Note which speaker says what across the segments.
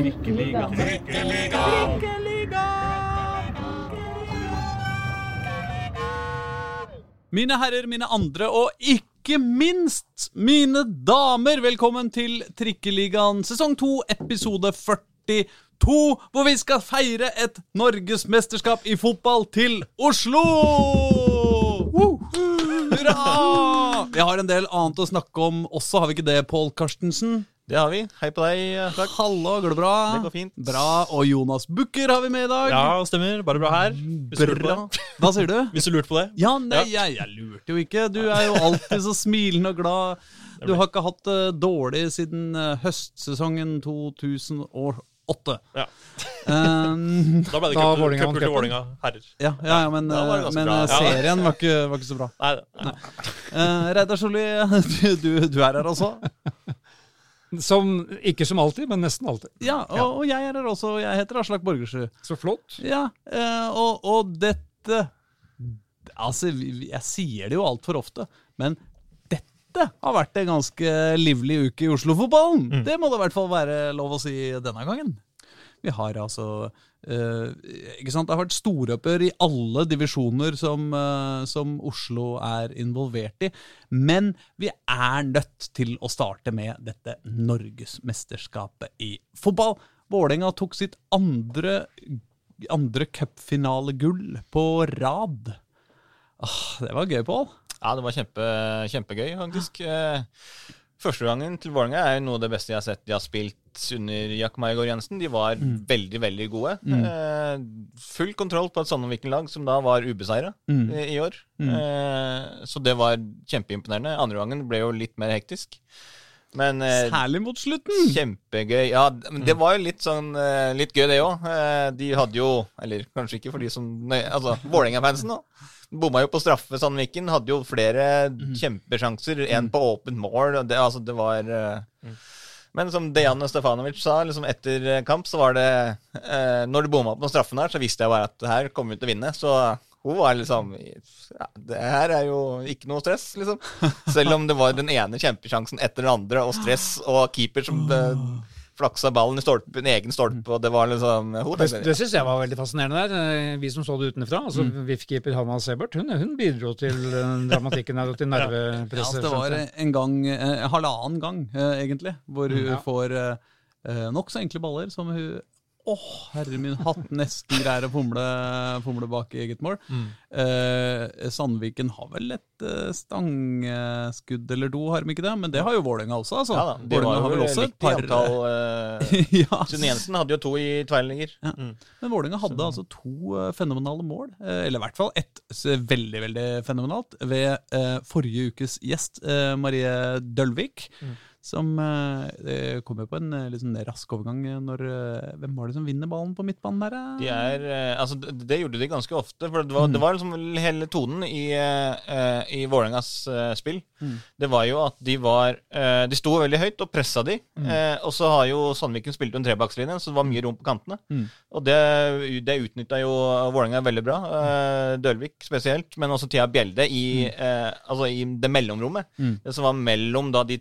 Speaker 1: Trikkeliga. Trikkeliga. Trikkeliga. Mine herrer, mine andre og ikke minst mine damer, velkommen til Trikkeligaen sesong 2, episode 42, hvor vi skal feire et norgesmesterskap i fotball til Oslo! Hurra! Vi har en del annet å snakke om også, har vi ikke det, Pål Karstensen?
Speaker 2: Det har vi. Hei på deg. Takk.
Speaker 1: Hallo, går det bra?
Speaker 2: Det går fint.
Speaker 1: Bra, Og Jonas Bukker har vi med i dag.
Speaker 3: Ja, stemmer. Bare bra her. Hvis
Speaker 1: Bra. Hva sier du?
Speaker 3: Hvis du lurte på det.
Speaker 1: Ja, nei, jeg, jeg lurte jo ikke. Du er jo alltid så smilende og glad. Du har ikke hatt det dårlig siden eh, høstsesongen 2008.
Speaker 3: Ja.
Speaker 1: Um,
Speaker 3: Da ble det
Speaker 4: Da
Speaker 3: cup
Speaker 4: Vålerenga
Speaker 3: cup
Speaker 4: vant
Speaker 3: til. Vålerenga herrer.
Speaker 1: ja, ja, ja, men,
Speaker 2: var
Speaker 1: eh, men eh,
Speaker 3: Ja.
Speaker 1: serien var ikke, var ikke så bra.
Speaker 3: Nei, nei.
Speaker 1: Uh, Reidar Solli, du, du, du er her også?
Speaker 4: Som, ikke som alltid, men nesten alltid.
Speaker 1: Ja, og, og jeg er her også. Jeg heter Aslak Borgersrud.
Speaker 4: Så flott.
Speaker 1: Ja, eh, og, og dette Altså, jeg sier det jo altfor ofte, men dette har vært en ganske livlig uke i Oslo-fotballen. Det må det i hvert fall være lov å si denne gangen. Vi har altså eh, ikke sant? Det har vært storoppgjør i alle divisjoner som, eh, som Oslo er involvert i. Men vi er nødt til å starte med dette norgesmesterskapet i fotball. Vålerenga tok sitt andre, andre cupfinalegull på rad. Ah, det var gøy, Pål.
Speaker 2: Ja, det var kjempe, kjempegøy, faktisk. Eh, Første gangen til Vålerenga er jo noe av det beste jeg har sett de har spilt under Jack Maigård Jensen. De var veldig, veldig gode. Eh, full kontroll på et Sandviken-lag som da var ubeseira
Speaker 1: Mm.
Speaker 2: i, i år. Eh, så det var kjempeimponerende. Andre gangen ble jo litt mer hektisk. Men eh,
Speaker 1: Særlig mot slutten.
Speaker 2: Kjempegøy. Ja, men det var jo litt sånn eh, Litt gøy, det òg. De hadde jo Eller kanskje ikke for de som Altså, Vålerenga-fansen, da. Bomma jo på straffe, Sandviken. Hadde jo flere kjempesjanser. En på åpent mål. Det, altså, det var eh, Men som Dejan Stefanovic sa liksom etter eh, kamp, så var det eh, Når du bomma på straffen her, så visste jeg bare at her kommer vi til å vinne. Så hun var liksom ja, Det her er jo ikke noe stress, liksom. Selv om det var den ene kjempesjansen etter den andre, og stress, og keeper som eh, flaksa ballen i stolpen, egen stolpe, og det var liksom hun
Speaker 4: Det, det syns jeg var veldig fascinerende der. Eh, Vi som så det utenfra. Altså, VIF-keeper Hanna Sebert hun, hun bidro til eh, dramatikken her og til
Speaker 1: Ja,
Speaker 4: nervepresset.
Speaker 1: altså, det var en gang, eh, halvannen gang, eh, egentlig, hvor hun
Speaker 4: Ja.
Speaker 1: får eh, nokså enkle baller som hun Åh, herre min hatt, nesten greier å fomle, fomle bak i eget mål. Eh, Sandviken har vel et eh, stangskudd eller to, har de ikke det? Men det har jo Vålerenga også, altså.
Speaker 2: ja da, de
Speaker 1: Vålerenga
Speaker 2: var
Speaker 1: har vel
Speaker 2: jo
Speaker 1: også et par
Speaker 2: antall eh,
Speaker 1: ja,
Speaker 2: Sunn Jensen hadde jo to i tverrligger.
Speaker 1: Men Vålerenga hadde altså to eh, fenomenale mål, eh, eller i hvert fall ett veldig veldig fenomenalt, ved eh, forrige ukes gjest, Marie Dølvik. Som eh, kommer på en liksom, rask overgang når eh, Hvem var det som vinner ballen på midtbanen der? eh?
Speaker 2: De er, altså, det, gjorde de ganske ofte. For det var, det var liksom hele tonen i, eh, i Vålerengas spill. Det var jo at de var eh, De sto veldig høyt og pressa de. Eh, og så har jo Sandviken spilt en trebakslinje, så det var mye rom på kantene.
Speaker 1: Mm.
Speaker 2: Og det, det utnytta jo Vålerenga veldig bra. Dølvik spesielt, men også Thea Bjelde i, eh, altså i det mellomrommet.
Speaker 1: Mm.
Speaker 2: Det som var mellom da de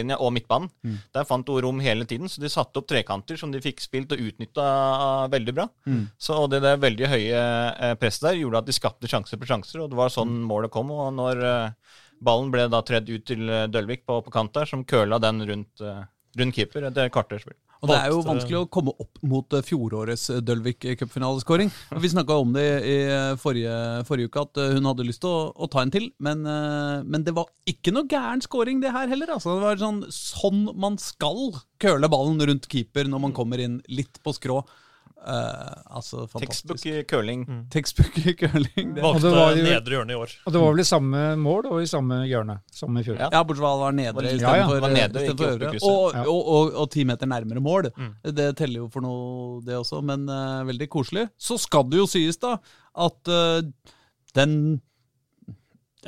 Speaker 2: trebakslinja og midtbanen. Der fant hun rom hele tiden, så de satte opp trekanter som de fikk spilt og utnytta veldig bra.
Speaker 1: Mm.
Speaker 2: Så det der veldig høye eh, presset der gjorde at de skapte sjanser på sjanser, og det var sånn målet kom. Og når eh, ballen ble da tredd ut til eh, Dølvik på, på kant der, som køla den rundt, eh, rundt keeper, etter kvarterspill.
Speaker 1: Og det er jo vanskelig å komme opp mot eh, fjorårets eh, Dølvik cupfinaleskåring. Vi snakka om det i eh, forrige, forrige uke, at hun hadde lyst til å, å ta en til. Men, men det var ikke noe gæren scoring, det her heller. Altså, det var sånn, sånn man skal køle ballen rundt keeper når man kommer inn litt på skrå. Eh, altså,
Speaker 2: Textbook
Speaker 1: fantastisk.
Speaker 2: i curling.
Speaker 1: Textbook curling. Det.
Speaker 3: Valgte
Speaker 4: det var
Speaker 3: nedre hjørne i år.
Speaker 4: Og det var vel i samme mål og i samme hjørne som i fjor.
Speaker 2: Ja.
Speaker 1: Ja, bortsett fra at det var nedre
Speaker 2: Ja,
Speaker 4: ja,
Speaker 1: istedenfor
Speaker 2: oppe i
Speaker 1: øvre. Og, og, og, og ti meter nærmere mål. Det teller jo for noe, det også, men uh, veldig koselig. Så skal det jo sies, da, at uh, den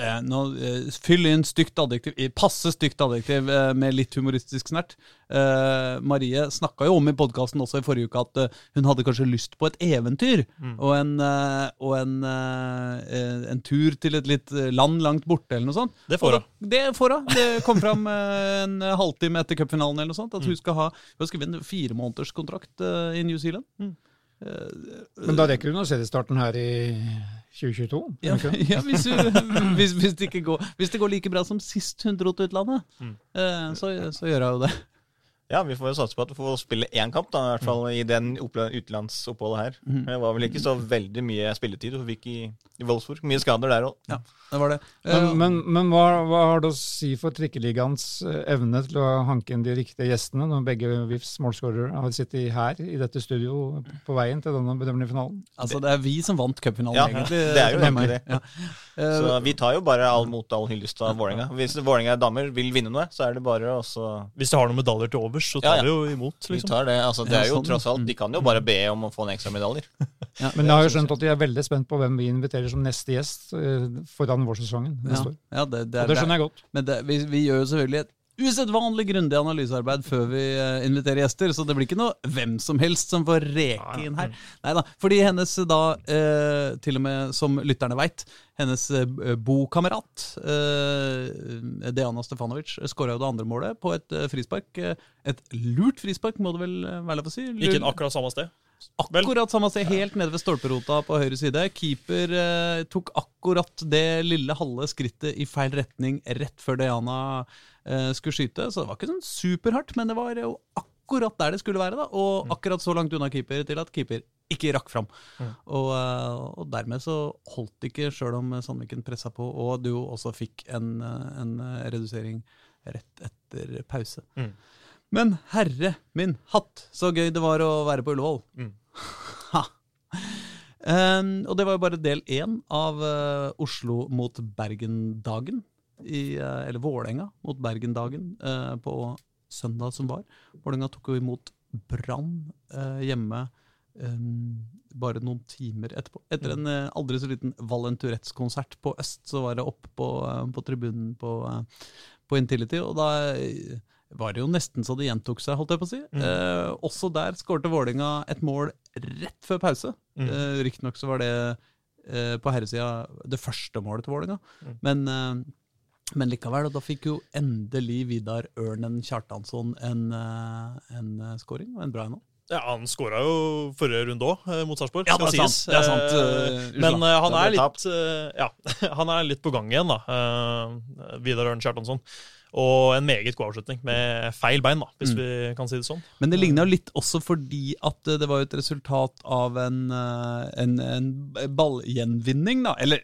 Speaker 1: Eh, nå, eh, fyll inn stygt adjektiv, passe stygt adjektiv eh, med litt humoristisk snert. Eh, Marie snakka jo om i podkasten også i forrige uke at eh, hun hadde kanskje lyst på et eventyr. Og, en, eh, og en, en tur til et litt land langt borte, eller noe sånt.
Speaker 3: Det får
Speaker 1: hun. Det får hun. Det kom fram eh, en halvtime etter cupfinalen eller noe sånt. At hun skal ha Hun skal en fire måneders kontrakt eh, i New Zealand.
Speaker 4: Men da rekker hun å se det starten her i 2022?
Speaker 1: Ja, ja hvis, hvis, hvis, det ikke går, hvis det går like bra som sist hun dro til utlandet, mm. så, så gjør hun jo det.
Speaker 2: Ja, vi får jo satse på at du får spille én kamp, da, i hvert fall i den utenlandsoppholdet her. Det var vel ikke så veldig mye spilletid du fikk i, i Wolfsburg. Mye skader der òg.
Speaker 1: Ja, det var det.
Speaker 4: Men,
Speaker 1: Eh,
Speaker 4: men, men hva, hva har det å si for trikkeligaens eh, evne til å hanke inn de riktige gjestene, når begge VIFs målskårere har sittet her i dette studio på veien til denne bedømmelige finalen?
Speaker 1: altså, det er vi som vant cupfinalen,
Speaker 2: Ja,
Speaker 1: egentlig.
Speaker 2: det er jo egentlig det.
Speaker 1: Ja. Eh,
Speaker 2: Så vi tar jo bare all mot all hyllest av Vålerenga. Hvis Vålerenga damer vil vinne noe, så er det bare å så
Speaker 3: Hvis de har noen medaljer til overs, så tar
Speaker 2: Ja, ja.
Speaker 3: vi jo imot.
Speaker 2: Vi
Speaker 3: liksom.
Speaker 2: tar det. Altså, det er jo
Speaker 1: sånn.
Speaker 2: tross alt De kan jo bare be om å få en ekstra medaljer.
Speaker 1: ja,
Speaker 4: Men jeg har jo skjønt at de er veldig spent på hvem vi inviterer som neste gjest eh, foran vårsesongen
Speaker 1: ja,
Speaker 4: neste år.
Speaker 1: ja, det, det,
Speaker 4: det skjønner jeg godt.
Speaker 1: Men det, vi, vi gjør jo selvfølgelig et usedvanlig grundig analysearbeid før vi eh, inviterer gjester, så det blir ikke noe hvem som helst som får reke inn her. Neida, fordi hennes da, eh, til og med som lytterne veit, hennes eh, bokamerat eh, Deana Stefanovic skåra jo det andre målet på et eh, frispark. eh, Et lurt frispark, må det vel eh, være lov å si?
Speaker 3: Ikke akkurat samme sted.
Speaker 1: Akkurat samme sted, helt nede ved stolperota på høyre side. Keeper eh, tok akkurat det lille halve skrittet i feil retning rett før Diana eh, skulle skyte. Så det var ikke sånn superhardt, men det var jo akkurat der det skulle være. da, Og akkurat så langt unna keeper til at keeper ikke rakk fram. Og, eh, og dermed så holdt det ikke, sjøl om Sandviken pressa på, og du også fikk en, eh, en eh, redusering rett etter pause.
Speaker 3: Mm.
Speaker 1: Men herre min hatt, så gøy det var å være på Ullevål.
Speaker 3: Mm.
Speaker 1: Um, og det var jo bare del én av uh, Oslo mot Bergen-dagen. Eh, eller Vålerenga mot Bergen-dagen uh, på søndag som var. Vålerenga tok jo imot Brann hjemme um, bare noen timer etterpå. Etter en eh, aldri så liten Valenturettes-konsert på Øst, så var det opp på, på tribunen på, på Intility, og da var det jo nesten så det gjentok seg, holdt jeg på å si. Eh, også der skårte Vålinga et mål rett før pause.
Speaker 3: Mm.
Speaker 1: Eh, Riktignok så var det eh, på herresida det første målet til Vålinga,
Speaker 3: Mm.
Speaker 1: men, eh, men likevel. Og da fikk jo endelig Vidar Ørnen Kjartansson en, eh, en eh, scoring, og en bra en òg.
Speaker 3: Ja, Han skåra jo forrige runde òg, mot Sarpsborg.
Speaker 1: Ja, det er
Speaker 3: sies.
Speaker 1: sant, det er sant,
Speaker 3: Eh,
Speaker 1: eh,
Speaker 3: Men eh, han er litt uh, Ja, han er litt på gang igjen, da. Uh, Vidar Ørn Kjartansson. Og en meget god avslutning, med feil bein, da, hvis
Speaker 1: Mm.
Speaker 3: vi kan si det sånn.
Speaker 1: Men det ligna litt også fordi at eh, det var et resultat av en, eh, en, en ballgjenvinning, da. Eller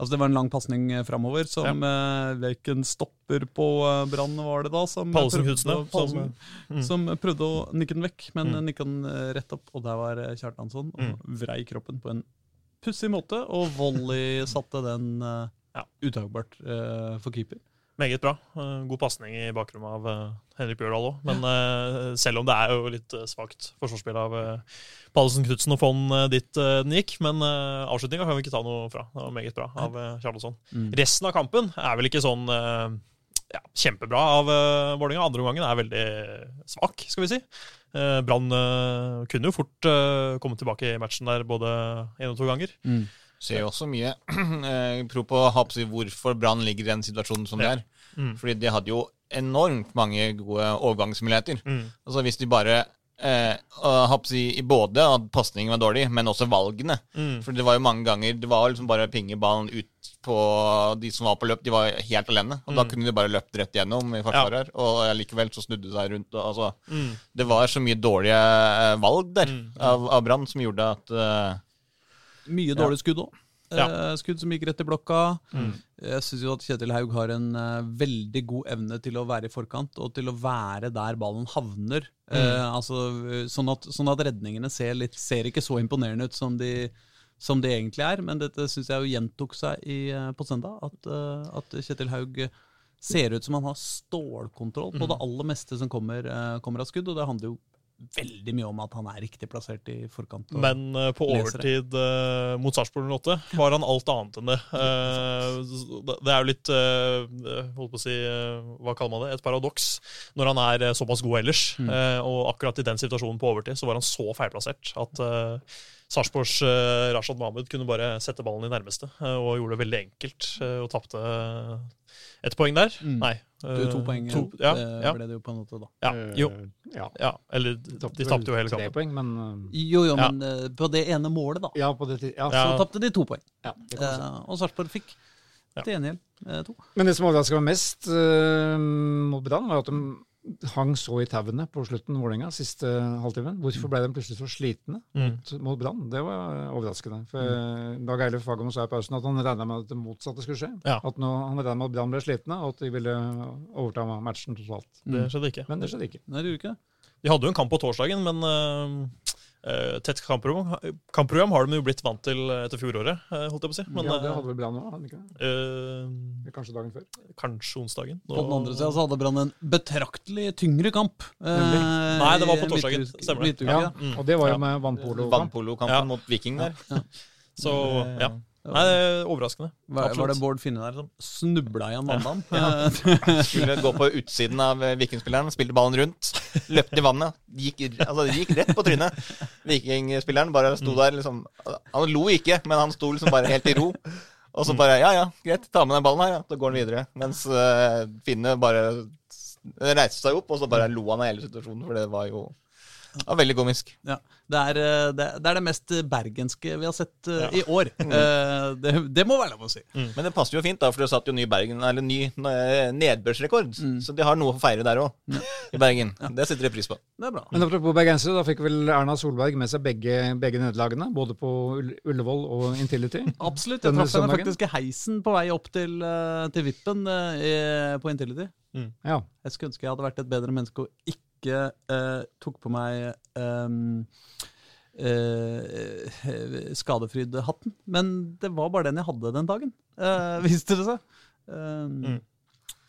Speaker 1: altså det var en lang pasning framover som ja. hvilken stopper på eh, Brann var det da? Som prøvde som,
Speaker 3: Mm.
Speaker 1: som prøvde å nikke den vekk, men
Speaker 3: Mm.
Speaker 1: nikka den eh, rett opp, og der var eh, Kjartansson og
Speaker 3: Mm.
Speaker 1: vrei kroppen på en pussig måte, og volley satte den uh,
Speaker 3: Ja.
Speaker 1: utagbart uh, for keeper.
Speaker 3: Meget bra. Eh, God pasning i bakrommet av eh, Henrik Bjørdal òg. Men eh, selv om det er jo litt svakt forsvarsspill av Pallesen Knutsen og eh, dit den gikk, men avslutninga kan vi ikke ta noe fra. Det var meget bra av Charlesson.
Speaker 1: Mm.
Speaker 3: Resten av kampen er vel ikke sånn ja, kjempebra av Vålerenga. Andre omgangen er veldig svak, skal vi si. Brann kunne jo fort komme tilbake i matchen der både én og to ganger.
Speaker 1: Mm.
Speaker 2: Ser jo også mye eh, pro på hvorfor Brann ligger i den situasjonen som
Speaker 3: Ja.
Speaker 2: det er.
Speaker 3: Mm.
Speaker 2: Fordi de hadde jo enormt mange gode overgangsmuligheter.
Speaker 3: Mm.
Speaker 2: Altså Hvis de bare eh, si, i både at pasningen var dårlig, men også valgene.
Speaker 3: Mm.
Speaker 2: For det var jo mange ganger Det var liksom bare pingeballen ut på de som var på løp. De var helt alene. Og da
Speaker 3: Mm.
Speaker 2: kunne de bare løpt rett gjennom i forsvaret. ja. Og likevel så snudde de seg rundt. Og, altså,
Speaker 3: Mm.
Speaker 2: det var så mye dårlige eh, valg der
Speaker 3: Mm.
Speaker 2: av, av Brann som gjorde at eh,
Speaker 1: Mye dårlige skudd òg.
Speaker 3: Ja.
Speaker 1: skudd som gikk rett i blokka.
Speaker 3: Mm.
Speaker 1: Jeg syns jo at Kjetil Haug har en uh, veldig god evne til å være i forkant, og til å være der ballen havner. Eh, altså, eh, sånn, at, sånn at redningene ser, litt, ser ikke så imponerende ut som de, som de egentlig er. Men dette syns jeg jo gjentok seg i, eh, på søndag. At, eh, at Kjetil Haug ser ut som han har stålkontroll på det aller meste som kommer, eh, kommer av skudd. Og det handler jo veldig mye om at han er riktig plassert i forkant.
Speaker 3: Men uh, på overtid uh, mot Sarpsborg 08 var han alt annet enn det. Uh, det- er jo litt holdt på å si, Hva kaller man det? Et paradoks. Når han er såpass god ellers. Eh, og akkurat i den situasjonen på overtid så var han så feilplassert at Sarpsborgs Rashad Mahmoud kunne bare sette ballen i nærmeste, og gjorde det veldig enkelt. og tapte ett poeng der.
Speaker 1: Mm.
Speaker 3: Nei.
Speaker 1: Det er
Speaker 3: eh,
Speaker 1: to poeng
Speaker 3: to, ja,
Speaker 1: eh,
Speaker 3: ja,
Speaker 1: ble det jo på en måte, da.
Speaker 3: ja, jo,
Speaker 4: Eh, Ja.
Speaker 3: ja, eller de tapte jo hele
Speaker 4: Tre poeng, men
Speaker 1: Jo, jo, men eh, på det ene målet, da,
Speaker 4: Ja, på det. Ja,
Speaker 3: Ja.
Speaker 1: så tapte de to poeng.
Speaker 4: ja.
Speaker 1: Eh, og Sarpsborg fikk til gjengjeld eh, to.
Speaker 4: Men det som overraska meg mest uh, mot Brann, var at de hang så i tauene på slutten Vålerenga siste halvtimen. Hvorfor ble de plutselig så slitne
Speaker 3: Mm.
Speaker 4: mot, mot Brann? Det var overraskende. For eh, Dag Eilif Fagermo sa i pausen at han regna med at det motsatte skulle skje.
Speaker 3: Ja.
Speaker 4: At nå, han regna med at Brann ble slitne, og at de ville overta matchen totalt.
Speaker 3: Det skjedde ikke.
Speaker 4: Men det skjedde ikke.
Speaker 1: Nei, det gjorde ikke det.
Speaker 3: De hadde jo en kamp på torsdagen, men eh, tett kampprogram, kampprogram har de jo blitt vant til etter fjoråret, uh, holdt jeg på å si. Men
Speaker 4: ja, det
Speaker 3: eh,
Speaker 4: hadde vel Brann òg, ikke
Speaker 3: eh,
Speaker 4: Kanskje dagen før.
Speaker 3: kanskje onsdagen.
Speaker 1: På den andre sida så hadde Brann en betraktelig tyngre kamp. eh,
Speaker 3: Nei, det var på torsdagen. Stemmer det.
Speaker 4: Ja,
Speaker 1: ja.
Speaker 3: Mm.
Speaker 4: og det var jo med vannpolo.
Speaker 2: Vannpolokampen
Speaker 3: Ja.
Speaker 2: mot Viking der.
Speaker 3: Så ja. Nei, det er overraskende.
Speaker 1: Var, var det Bård Finne der som snubla i en Ja.
Speaker 2: Skulle gå på utsiden av eh, Vikingspilleren, spilte ballen rundt, løpte i vannet. Gikk, altså, gikk rett på trynet. Vikingspilleren bare sto der liksom Han lo ikke, men han sto liksom bare helt i ro. Og så bare Ja, ja, greit, ta med den ballen her, ja. Så går han videre. Mens uh, Finne bare reiste seg opp, og så bare lo han av hele situasjonen, for det var jo ja, veldig komisk.
Speaker 1: Ja. Det, er, eh, det, det er det mest bergenske vi har sett uh,
Speaker 3: Ja.
Speaker 1: i år. Eh, det, det må være lov å si.
Speaker 2: Men det passer jo fint, da, for det satt jo ny Bergen, eller ny nedbørsrekord. nedbørsrekord. Så de har noe å feire der òg, i Bergen. Det setter de pris på.
Speaker 1: Det er bra.
Speaker 4: Men apropos bergensere, da fikk vel Erna Solberg med seg begge, begge nederlagene. Både på Ullevål og Intility.
Speaker 1: Absolutt. Jeg traff henne faktisk i heisen på vei opp til, eh, til Vippen eh, i- på Intility.
Speaker 4: Ja.
Speaker 1: Jeg skulle ønske jeg hadde vært et bedre menneske og ikke eh, tok på meg um, Skadefryd-hatten. Men det var bare den jeg hadde den dagen, eh, viste det seg. Um,
Speaker 3: Mm.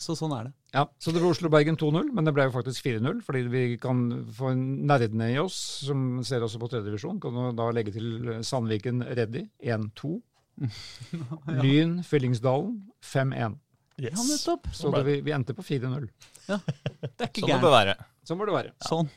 Speaker 1: Så sånn er det.
Speaker 4: Ja, så det ble Oslo-Bergen 2-0, men det ble jo faktisk 4-0, fordi vi kan få nerdene i oss, som ser også på tredjedivisjon, kan da legge til Sandviken Reddy 1-2. Lyn Fyllingsdalen 5-1.
Speaker 1: Ja,
Speaker 3: Yes.
Speaker 1: nettopp.
Speaker 4: Så det, vi, vi endte på 4-0.
Speaker 1: Det er ikke
Speaker 2: Sånn det
Speaker 1: gærent.
Speaker 2: bør være.
Speaker 4: Sånn må det være.
Speaker 1: Sånn.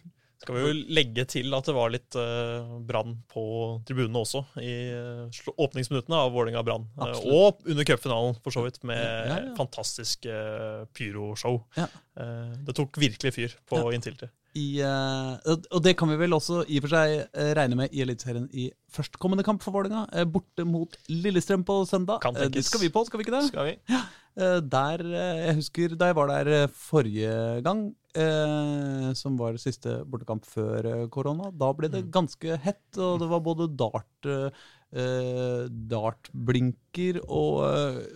Speaker 3: Skal vi jo legge til at det var litt uh, brann på tribunene også, i uh, åpningsminuttene av Vålerenga-Brann.
Speaker 1: Uh,
Speaker 3: og under cupfinalen, for så vidt, med
Speaker 1: Ja, ja.
Speaker 3: fantastisk uh, pyroshow.
Speaker 1: Ja.
Speaker 3: Eh, det tok virkelig fyr på
Speaker 1: Ja.
Speaker 3: Intility.
Speaker 1: I, eh, og- det kan vi vel også i og for seg eh, regne med i Eliteserien i førstkommende kamp for Vålerenga. eh, borte mot Lillestrøm på søndag.
Speaker 3: Kan
Speaker 1: Eh, det skal vi på, skal vi ikke det?
Speaker 2: Skal vi?
Speaker 1: Eh, der, eh, Jeg husker da jeg var der eh, forrige gang, eh, som var siste bortekamp før eh, korona. Da ble det ganske hett, og det var både dart eh, eh, dartblinker og,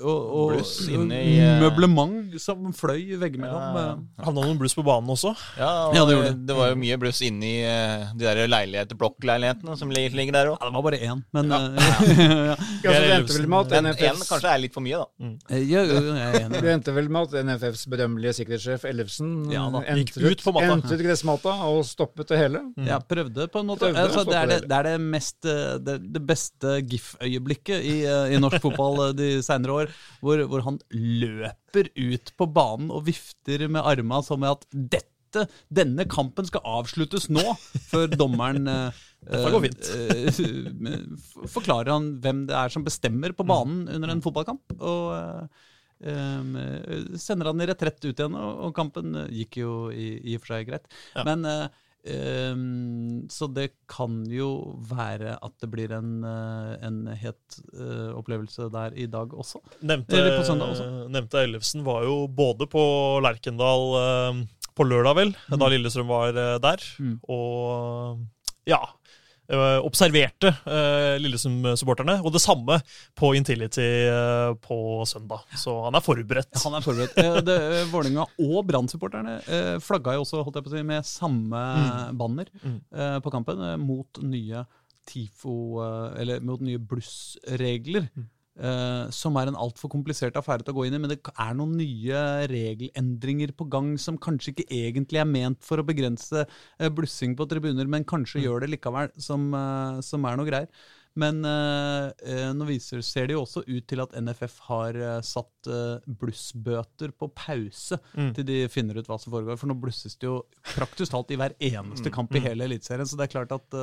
Speaker 1: og, og,
Speaker 2: og i, eh,
Speaker 1: møblement som fløy veggimellom.
Speaker 2: Ja.
Speaker 1: eh.
Speaker 3: Havna noen bluss på banen også.
Speaker 2: Ja, og
Speaker 1: Ja, det gjorde det.
Speaker 2: det var jo mye bluss inni de der leiligheter, blokkleilighetene som ligger, der òg.
Speaker 1: Ja, det var bare én, men eh, ja.
Speaker 4: Ja,
Speaker 2: Men én kanskje er litt for mye, da.
Speaker 1: Eh, ja, ja, jeg er enig.
Speaker 4: det endte vel med at NFFs berømmelige sikkerhetssjef Ellefsen
Speaker 1: Ja
Speaker 4: entret, entret gressmata og stoppet det hele.
Speaker 1: Ja, prøvde på en måte.
Speaker 4: Prøvde
Speaker 1: Altså, det, er det,
Speaker 4: det.
Speaker 1: er det mest eh, Det, det beste GIF-øyeblikket i, eh, i norsk fotball eh, de senere år, hvor, hvor han løper ut på banen og vifter med arma som at dette denne kampen skal avsluttes nå, før dommeren eh, eh, forklarer han hvem det er som bestemmer på banen under en fotballkamp. Og eh, sender han i retrett ut igjen, og, kampen gikk jo i, i og for seg greit.
Speaker 3: Ja.
Speaker 1: Men eh, Så det kan jo være at det blir en, eh, en het eh, opplevelse der i dag også.
Speaker 3: Nevnte,
Speaker 1: også.
Speaker 3: nevnte Ellefsen var jo både på Lerkendal eh, på lørdag, vel, da Lillestrøm var der,
Speaker 1: Mm.
Speaker 3: og ja Observerte eh, Lillestrøm-supporterne, og det samme på Intility eh, på søndag. Så han er forberedt.
Speaker 1: Han er forberedt. Eh, eh, Vålerenga og Brann-supporterne eh, flagga jo også holdt jeg på å si, med samme banner
Speaker 3: Mm.
Speaker 1: eh, på kampen eh, mot nye TIFO, eh, eller mot nye blussregler. Eh, som er en altfor komplisert affære til å gå inn i. Men det er noen nye regelendringer på gang som kanskje ikke egentlig er ment for å begrense uh, blussing på tribuner, men kanskje gjør det likevel, som, uh, som er noe greier. Men nå viser, ser det jo også ut til at NFF har satt blussbøter på pause
Speaker 3: Mm.
Speaker 1: til de finner ut hva som foregår. For nå blusses det jo praktisk talt i hver eneste kamp i hele Eliteserien. Så det er klart at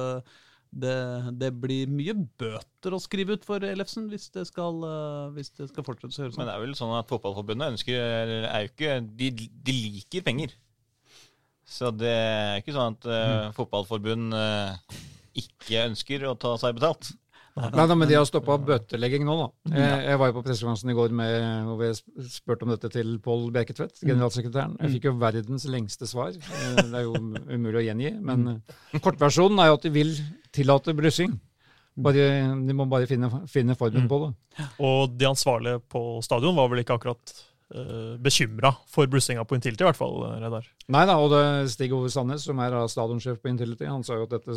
Speaker 1: det, det blir mye bøter å skrive ut for Ellefsen hvis det skal, eh, hvis det skal fortsette å
Speaker 2: Men
Speaker 1: sånn.
Speaker 2: det er vel sånn at fotballforbundet ønsker er jo ikke, de, de liker penger. Så det er ikke sånn at eh, fotballforbund uh, ikke ønsker å ta seg betalt.
Speaker 4: Nei, da, men de har stoppa bøtelegging nå, da. Jeg, jeg var jo på pressekonferansen i går med, hvor jeg spurte om dette til Pål Beketvedt, generalsekretæren. Jeg fikk jo verdens lengste svar. Eh, Det er jo umulig å gjengi. Men eh, kortversjonen er jo at de vil tillate blussing. Bare, de må bare finne, finne formen på det.
Speaker 3: Og de ansvarlige på stadion var vel ikke akkurat bekymra for blussinga på Intility, i hvert fall, eh, Reidar.
Speaker 4: Nei da, og det Stig Ove Sandnes, som er stadionsjef på Intility, han sa jo at dette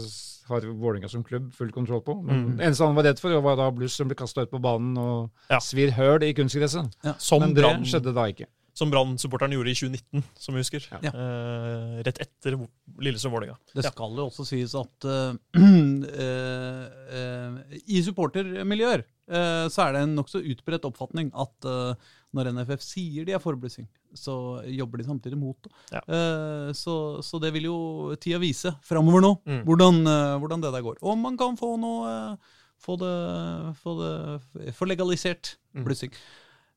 Speaker 4: har Vålerenga som klubb full kontroll på. Men
Speaker 3: Mm.
Speaker 4: Det eneste han var redd for, var da bluss som ble kasta ut på banen og
Speaker 3: Ja.
Speaker 4: svir høl i kunstgresset.
Speaker 3: Ja.
Speaker 4: Men det
Speaker 3: Brann-
Speaker 4: skjedde da ikke.
Speaker 3: som Brann-supporteren gjorde i 2019, som vi husker.
Speaker 1: Ja.
Speaker 3: Eh, rett etter Lillesund-Vålerenga.
Speaker 1: Det skal jo også sies at uh, uh, uh, i supportermiljøer eh, så er det en nokså utbredt oppfatning at eh, når NFF sier de er for blussing, så jobber de samtidig mot det.
Speaker 3: Ja.
Speaker 1: Uh, så, så det vil jo tida vise framover nå,
Speaker 3: Mm.
Speaker 1: hvordan, uh, hvordan det der går. Om man kan få noe uh, få det, få det få legalisert
Speaker 3: Mm.
Speaker 1: blussing.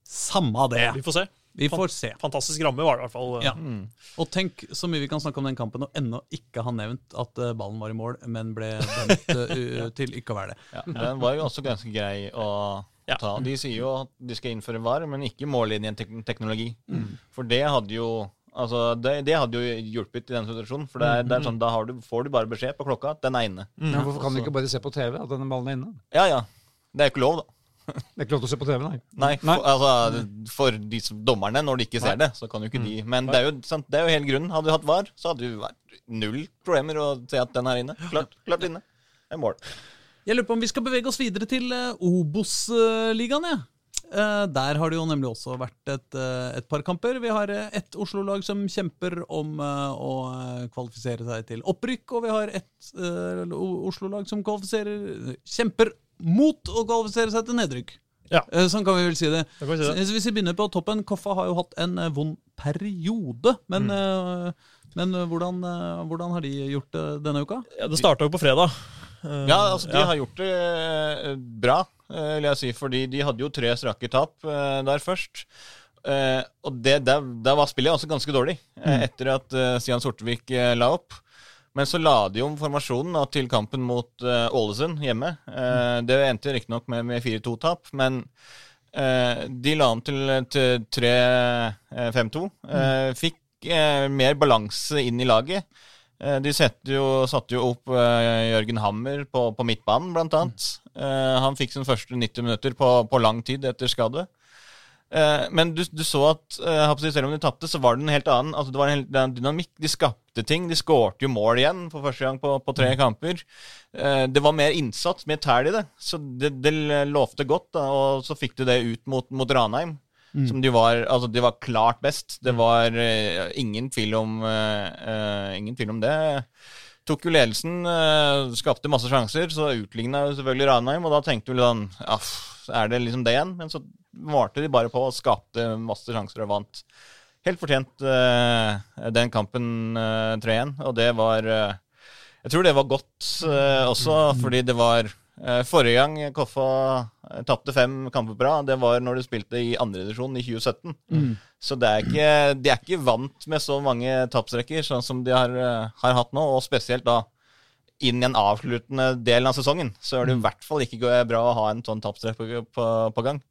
Speaker 1: Samme det.
Speaker 3: Vi får se.
Speaker 1: Vi får se.
Speaker 3: Fantastisk ramme var det i hvert fall.
Speaker 1: Ja.
Speaker 2: Mm.
Speaker 1: Og tenk så mye vi kan snakke om den kampen og ennå ikke ha nevnt at ballen var i mål, men ble dømt ja. til ikke å være det.
Speaker 2: Ja, den var jo også ganske grei å
Speaker 3: Ja.
Speaker 2: ta. De sier jo at de skal innføre VAR, men ikke mållinjeteknologi. For det hadde jo Altså, det, det hadde jo hjulpet i den situasjonen. For det er, det er sånn, da har du, får du bare beskjed på klokka at den er inne.
Speaker 3: Mm.
Speaker 4: Men hvorfor kan du ikke bare se på TV at denne ballen er inne?
Speaker 2: Ja ja. Det er jo ikke lov, da.
Speaker 4: Det er ikke lov til å se på TV, nei.
Speaker 2: Nei,
Speaker 4: Nei.
Speaker 2: For, altså, for de som, dommerne, når de ikke ser det, så kan jo ikke de Men det er jo, sant, det er jo hele grunnen. Hadde du hatt VAR, så hadde du vært null problemer å se at den er inne. Klart, klart inne. Det er mål.
Speaker 1: Jeg lurer på om vi skal bevege oss videre til uh, Obos-ligaen. jeg. Eh, der har det jo nemlig også vært et, eh, et par kamper. Vi har eh, ett Oslo-lag som kjemper om eh, å eh, kvalifisere seg til opprykk, og vi har ett eh, Oslo-lag som kjemper mot å kvalifisere seg til nedrykk.
Speaker 3: Ja.
Speaker 1: Eh, sånn kan vi vel si det.
Speaker 3: det si det.
Speaker 1: Hvis vi begynner på toppen, Koffa har jo hatt en eh, vond periode. Men,
Speaker 3: Mm.
Speaker 1: eh, men eh, hvordan, eh, hvordan har de gjort det denne uka?
Speaker 3: Ja, det starta jo på fredag. Eh,
Speaker 2: Ja, altså de
Speaker 3: ja.
Speaker 2: har gjort det eh, bra, eh, vil jeg si. Fordi de hadde jo tre strake tap der først. Og det, der, der var spillet også ganske dårlig, mm. etter at Stian Sortevik la opp. Men så la de om formasjonen da, til kampen mot Ålesund hjemme. Mm. Det endte riktignok med, med 4-2-tap, men de la om til, til 3-5-2. Mm. fikk mer balanse inn i laget. Eh, De jo, satte jo opp eh, Jørgen Hammer på, på midtbanen, blant annet. Eh, han fikk sin første 90 minutter på, på lang tid etter skade. Men du, du så at selv om de tapte, så var det en helt annen altså Det var en helt dynamikk. De skapte ting. De skårte jo mål igjen for første gang på, på tre kamper. Eh, det var mer innsats, mer tæl i det. Så det, det lovte godt. Da, og så fikk de det ut mot, mot Ranheim. Som de var, altså de var klart best. Det var uh, ingen, tvil om, uh, ingen tvil om det. Tok jo ledelsen, uh, skapte masse sjanser, så utligna selvfølgelig Ranheim. Og da tenkte vi sånn Aff, Er det liksom det igjen? Men så varte de bare på og skapte masse sjanser og vant. Helt fortjent den kampen eh, 3-1, og det var Jeg tror det var godt eh, også, fordi det var Forrige gang Koffa tapte fem kamper på rad, det var når de spilte i andredivisjon i 2017. Så det er ikke, de er ikke vant med så mange tapsrekker sånn som de har, eh, har hatt nå, og spesielt da inn i en avsluttende del av sesongen, så er det i hvert fall ikke bra å ha en sånn tapstrekk på, på, på gang.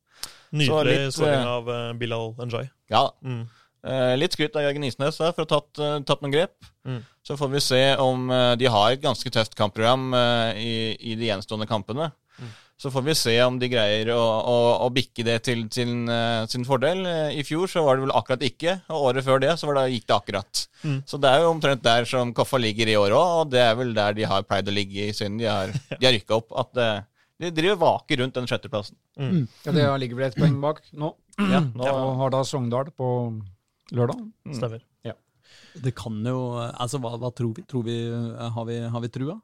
Speaker 3: Nydelig
Speaker 2: litt,
Speaker 3: skåring
Speaker 2: eh,
Speaker 3: av eh, Bilal Njay.
Speaker 2: Ja,
Speaker 3: Mm.
Speaker 2: Eh, litt skryt av Jørgen Isnes der for å ha tatt, eh, tatt noen grep.
Speaker 3: Mm.
Speaker 2: Så får vi se om eh, de har et ganske tøft kampprogram eh, i, i de gjenstående kampene.
Speaker 3: Mm.
Speaker 2: Så får vi se om de greier å, å, å bikke det til sin, eh, sin fordel. Eh, I fjor så var det vel akkurat ikke, og året før det så var det, gikk det akkurat.
Speaker 3: Mm.
Speaker 2: Så det er jo omtrent der som Koffa ligger i år òg, og det er vel der de har pleid å ligge siden de har, de har rykka opp. At eh, De driver vaker rundt den sjetteplassen.
Speaker 4: Ja, Det ligger vel et poeng bak nå.
Speaker 2: Ja,
Speaker 4: Og har da Sogndal på lørdag.
Speaker 3: Stemmer.
Speaker 1: Det kan jo Altså, hva, hva tror vi? Tror vi har, vi har vi trua?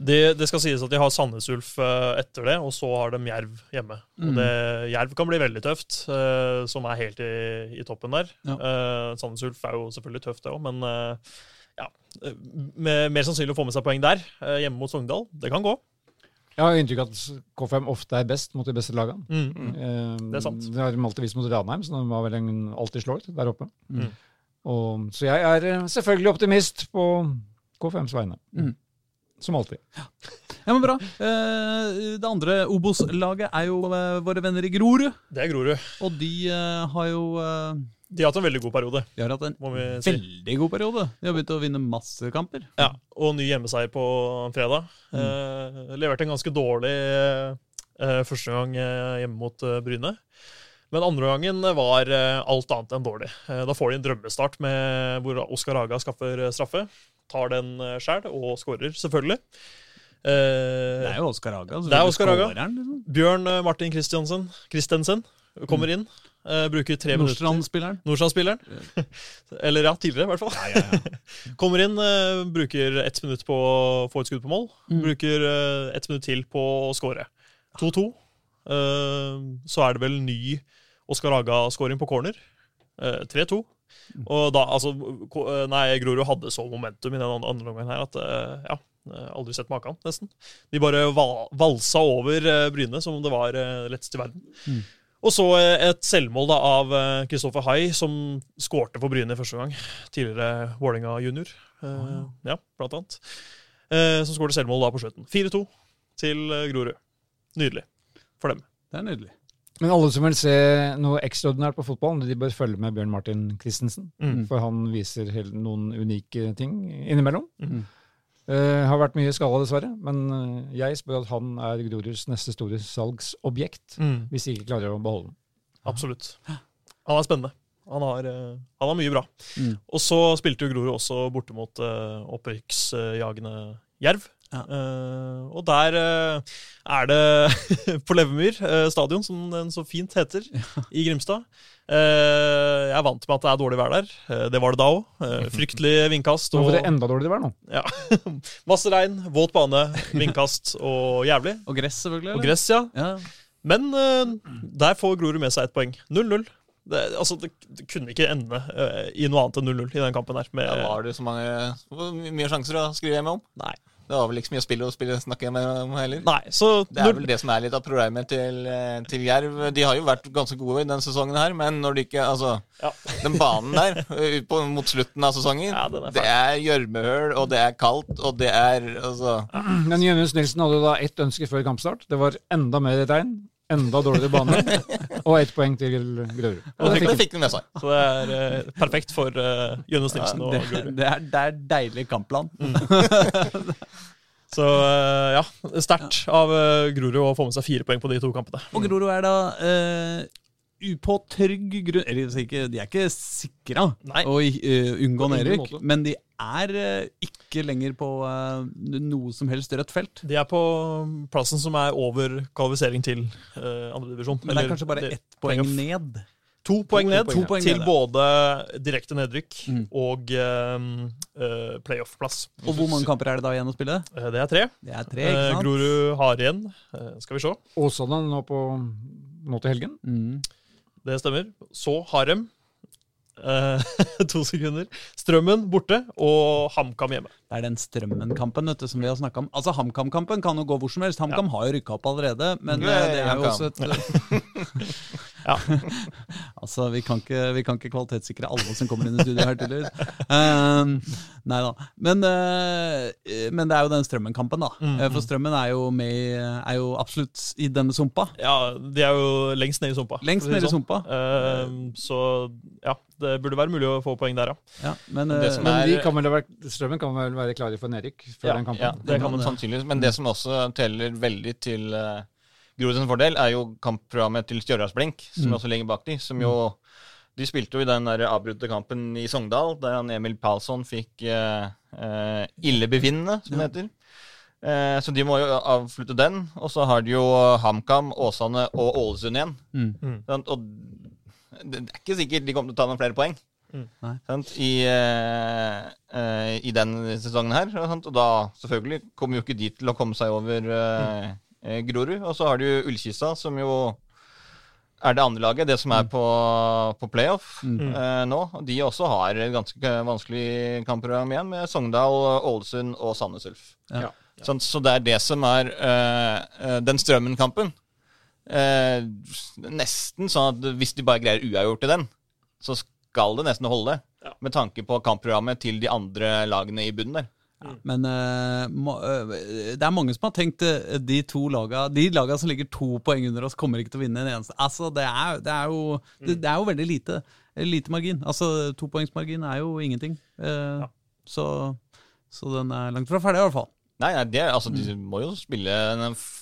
Speaker 3: Det, det skal sies at de har Sandnes Ulf eh, etter det, og så har de Jerv hjemme.
Speaker 1: Mm.
Speaker 3: Det, Jerv kan bli veldig tøft, uh, som er helt i, i toppen der.
Speaker 1: Ja.
Speaker 3: Uh, Sandnes Ulf er jo selvfølgelig tøft, det òg, men uh, ja. Med, mer sannsynlig å få med seg poeng der, hjemme mot Sogndal. Det kan gå.
Speaker 4: Jeg har inntrykk av at K5 ofte er best mot de beste lagene.
Speaker 3: Mm.
Speaker 4: Eh,
Speaker 3: Det er sant.
Speaker 4: Det har de alltid vist mot Ranheim, så de var vel en, alltid slår der oppe.
Speaker 3: Mm.
Speaker 4: Og, så jeg er selvfølgelig optimist på K5s vegne.
Speaker 1: Mm.
Speaker 4: Som alltid.
Speaker 1: Ja, men bra. Eh, det andre Obos-laget er jo eh, våre venner i Grorud.
Speaker 3: Det er Grorud.
Speaker 1: Og de eh, har jo
Speaker 3: De har hatt en veldig god periode,
Speaker 1: De har hatt en
Speaker 3: si.
Speaker 1: veldig god periode. De har begynt å vinne masse kamper.
Speaker 3: Ja, og ny hjemmeseier på fredag. Mm. leverte en ganske dårlig eh, første gang hjemme mot Bryne. Men andre gangen var eh, alt annet enn dårlig. Eh, da får de en drømmestart med hvor Oskar Haga skaffer eh, straffe. Tar den sjæl, og skårer, selvfølgelig. Eh,
Speaker 1: Det er jo Oskar Haga.
Speaker 3: Det er Oskar Haga.
Speaker 1: Liksom.
Speaker 3: Bjørn Martin Christiansen, Christensen kommer inn. Uh, bruker tre.
Speaker 1: Nordstrand-spilleren.
Speaker 3: Nordstrand-spilleren. Eller ja, tidligere, i hvert fall. Kommer inn, uh, bruker ett minutt på å få et skudd på mål.
Speaker 1: Mm.
Speaker 3: Bruker uh, ett minutt til på å score. 2-2. Eh, så er det vel ny Oskar Aga scoring på corner. Eh, 3-2. Og da, altså eh, Nei, Grorud hadde så momentum i den andre omgangen her at eh, ja. eh, Aldri sett maken, nesten. De bare valsa over eh, Bryne som om det var eh, lettest i verden.
Speaker 1: Mm.
Speaker 3: Og så eh, et selvmål da av eh, Kristoffer Hai, som skårte for Bryne første gang. Tidligere Vålerenga junior, oh, ja, blant annet. Eh, som skårte selvmål da på slutten. 4-2 til eh, Grorud. Nydelig for dem.
Speaker 1: Det er nydelig.
Speaker 4: Men alle som vil se noe ekstraordinært på fotballen, de bør følge med Bjørn Martin Christensen.
Speaker 3: Mm.
Speaker 4: For han viser noen unike ting innimellom.
Speaker 3: Mm.
Speaker 4: Uh, har vært mye skada, dessverre. Men eh, jeg spør at han er Groruds neste store salgsobjekt.
Speaker 3: Mm.
Speaker 4: Hvis de ikke klarer å beholde den.
Speaker 3: Absolutt. Han er spennende. Han har, eh, han har mye bra.
Speaker 1: Mm.
Speaker 3: Og så spilte jo Grorud også borte mot uh, opprykksjagende Jerv.
Speaker 1: Ja.
Speaker 3: Eh, og der uh, er det på Levemyr uh, stadion, som den så fint heter, i Grimstad. Eh, jeg er vant med at det er dårlig vær der. Eh, det var det da òg. fryktelig vindkast.
Speaker 4: Nå
Speaker 3: Og,
Speaker 4: får det enda dårligere vær nå.
Speaker 3: ja, masse regn, våt bane, vindkast og jævlig.
Speaker 1: Og gress, selvfølgelig.
Speaker 3: Og gress, ja.
Speaker 1: Ja.
Speaker 3: Men eh, der får Grorud med seg ett poeng. 0-0. Det, altså, det, det kunne ikke ende uh, i noe annet enn 0-0 i den kampen her. Med,
Speaker 2: Ja, var det så mange hvor mye sjanser å skrive hjemme om?
Speaker 3: Nei.
Speaker 2: Det var vel ikke så mye å spille, og snakke med om heller.
Speaker 3: Nei, så
Speaker 2: Det er vel det som er litt av problemet til, eh, til Jerv. De har jo vært ganske gode i denne sesongen her, men når de ikke Altså,
Speaker 3: Ja.
Speaker 2: den banen der ut på, mot slutten av sesongen,
Speaker 3: Ja, er
Speaker 2: det er gjørmehull, og det er kaldt, og det er altså
Speaker 4: Men Jønnes Nilsen hadde da ett ønske før kampstart. Det var enda mer regn, enda dårligere bane, og ett poeng til Grorud.
Speaker 2: Og
Speaker 4: det
Speaker 2: det
Speaker 4: fikk
Speaker 2: de med seg.
Speaker 3: Så det er eh, perfekt for uh, Jonas Nilsen og
Speaker 1: Det,
Speaker 3: Grorud.
Speaker 1: det, er, det er deilig kampplan.
Speaker 3: Så eh, ja, sterkt av uh, Grorud å få med seg fire poeng på de to kampene.
Speaker 1: Og Grorud er da eh, på trygg grunn Eller de er ikke sikra å uh, unngå nedrykk, men de er uh, ikke lenger på uh, noe som helst rødt felt.
Speaker 3: De er på plassen som er over kvalifisering til uh, andredivisjon.
Speaker 1: Men det er kanskje bare ett poeng ned.
Speaker 3: To poeng ned
Speaker 1: to poeng
Speaker 3: til
Speaker 1: ned,
Speaker 3: både direkte nedrykk
Speaker 1: Mm.
Speaker 3: og uh, playoff-plass.
Speaker 1: Og hvor mange kamper er det da igjen å spille?
Speaker 3: Det er tre.
Speaker 1: Det er tre, ikke sant?
Speaker 3: Grorud har igjen. skal vi se.
Speaker 4: Åsane nå, på, nå til helgen.
Speaker 1: Mm.
Speaker 3: Det stemmer. Så Harem. Eh, to sekunder. Strømmen borte, og HamKam hjemme.
Speaker 1: Det er den Strømmen-kampen vet du, som vi har snakka om. Altså, HamKam-kampen kan jo gå hvor som helst. HamKam har jo rykka opp allerede, men
Speaker 2: Ja,
Speaker 1: eh, det er jo også et
Speaker 3: Ja.
Speaker 1: Altså, vi kan, ikke, vi kan ikke kvalitetssikre alle som kommer inn i studio her, tydeligvis. Um, nei da. Men, uh, men det er jo den Strømmen-kampen, da.
Speaker 3: Mm,
Speaker 1: Eh, For Strømmen er jo, med, er jo absolutt i denne sumpa.
Speaker 3: ja, de er jo lengst ned i sumpa.
Speaker 1: Lengst
Speaker 3: ned
Speaker 1: nede i
Speaker 3: sånn.
Speaker 1: sumpa.
Speaker 3: Uh, så ja, det burde være mulig å få poeng der, ja.
Speaker 1: Ja, men
Speaker 2: Det
Speaker 1: eh,
Speaker 4: Men
Speaker 2: er-
Speaker 4: de kan vel være, Strømmen kan vel være klare for nedrykk før
Speaker 3: Ja,
Speaker 4: den kampen?
Speaker 2: Ja, det kan
Speaker 1: man det.
Speaker 2: sannsynligvis. Men det som også teller veldig til uh, Grorud fordel, er jo kampprogrammet til Stjørdals Blink, som
Speaker 1: Mm.
Speaker 2: også ligger bak de, som jo De spilte jo i den der avbrutte kampen i Sogndal, der han Emil Palsson fikk uh, illebefinnende, som det heter. Eh, så de må jo avslutte den. Og så har de jo HamKam, Åsane og Ålesund igjen.
Speaker 1: Mm.
Speaker 2: Og det er ikke sikkert de kommer til å ta noen flere poeng
Speaker 3: Mm.
Speaker 2: I, uh, eh, i den sesongen her. Sant? Og da selvfølgelig kommer jo ikke de til å komme seg over uh, eh, Grorud. Og så har du jo som jo er det andre laget, det som er på, på playoff
Speaker 1: Mm.
Speaker 2: eh, nå. Og De også har et ganske vanskelig kampprogram igjen, med Sogndal, Ålesund og Sandnes Ulf.
Speaker 1: Ja.
Speaker 2: Sånn, så det er det som er eh, eh, den Strømmen-kampen. Eh, nesten sånn at hvis de bare greier uavgjort i den, så skal det nesten holde.
Speaker 3: Ja.
Speaker 2: Med tanke på kampprogrammet til de andre lagene i bunnen der.
Speaker 1: Men uh, eh, det er mange som har tenkt uh, de to laga De laga som ligger to poeng under oss, kommer ikke til å vinne en eneste. Altså, det er, det er, jo, det, det er jo veldig lite, lite margin. Altså, Topoengsmargin er jo ingenting. Eh, så, så den er langt fra ferdig, i hvert fall.
Speaker 2: Nei, nei det, altså, de må jo spille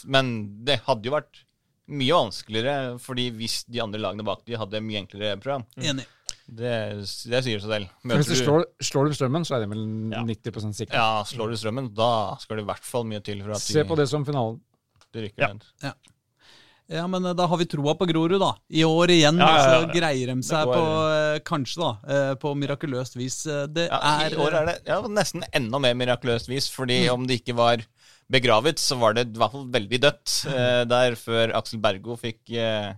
Speaker 2: Men det hadde jo vært mye vanskeligere fordi hvis de andre lagene bak de hadde mye enklere program.
Speaker 1: Enig.
Speaker 2: Det, det sier seg selv.
Speaker 4: Møter Hvis du slår, slår du strømmen, så er det vel
Speaker 3: Ja.
Speaker 4: 90% sikkert.
Speaker 2: ja, slår du Strømmen, da skal det i hvert fall mye til for at
Speaker 4: Se på det som finalen.
Speaker 2: de rykker
Speaker 3: Ja.
Speaker 2: ned.
Speaker 1: Ja, men eh, da har vi troa på Grorud, da. I år igjen
Speaker 3: Ja, ja, ja.
Speaker 1: så greier de seg
Speaker 2: går-
Speaker 1: på eh, Kanskje, da. eh, På mirakuløst vis. Det
Speaker 2: Ja,
Speaker 1: er
Speaker 2: I år er det ja, nesten enda mer mirakuløst vis, fordi om det ikke var begravet, så var det i hvert fall veldig dødt eh, der før Aksel Bergo fikk, eh,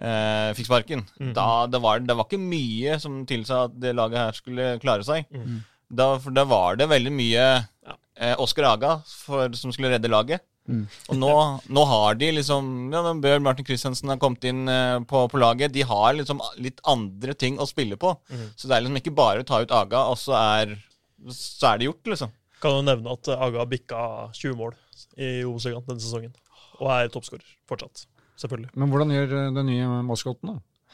Speaker 2: eh, fikk sparken. Da, det, var, det var ikke mye som tilsa at det laget her skulle klare seg. Da, for da var det veldig mye eh, Oskar Aga for, som skulle redde laget. Og nå, nå har de liksom ja, Bjørn Martin Christiansen har kommet inn eh, på, på laget. De har liksom litt andre ting å spille på. Så det er liksom ikke bare å ta ut Aga, og så er, så er det gjort, liksom.
Speaker 3: Kan jo nevne at Aga bikka 20 mål i Obos-ligaen denne sesongen. Og er toppskårer fortsatt. Selvfølgelig.
Speaker 4: Men hvordan gjør eh, den nye maskotten, da?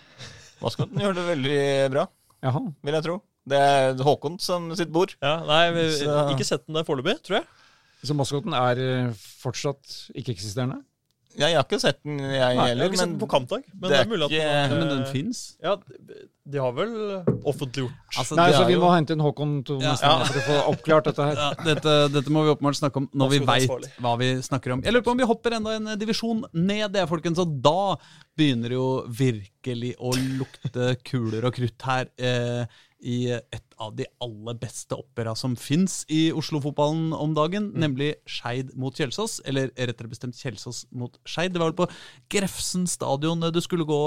Speaker 2: Maskoten gjør det veldig bra,
Speaker 4: Jaha.
Speaker 2: vil jeg tro. Det er Håkon som sitt bord.
Speaker 3: Ja, nei, vi,
Speaker 2: Så-
Speaker 3: Ikke sett den der foreløpig, tror jeg.
Speaker 4: Så maskoten er eh, fortsatt ikke-eksisterende?
Speaker 2: Ja, jeg har ikke sett den, jeg
Speaker 3: Nei, jeg har
Speaker 2: heller.
Speaker 3: ikke sett
Speaker 2: Men
Speaker 3: den på kampdag. Men
Speaker 2: det er
Speaker 3: mulig at
Speaker 2: ikke-
Speaker 3: den,
Speaker 1: Men
Speaker 3: eh,
Speaker 1: den fins.
Speaker 3: Ja, de har vel offentliggjort
Speaker 1: Altså,
Speaker 4: Nei, så vi
Speaker 1: jo-
Speaker 4: må hente inn Håkon to
Speaker 1: Ja.
Speaker 3: Ja.
Speaker 4: for å få oppklart dette her.
Speaker 1: ja, dette, dette må vi åpenbart snakke om når vi veit hva vi snakker om. Jeg lurer på om vi hopper enda en divisjon ned, det, folkens. Og da begynner det jo virkelig å lukte kuler og krutt her. Eh, I et av de aller beste opera som fins i Oslo-fotballen om dagen, nemlig Skeid mot Kjelsås. Eller rettere bestemt Kjelsås mot Skeid. Det var vel på Grefsen stadion du skulle gå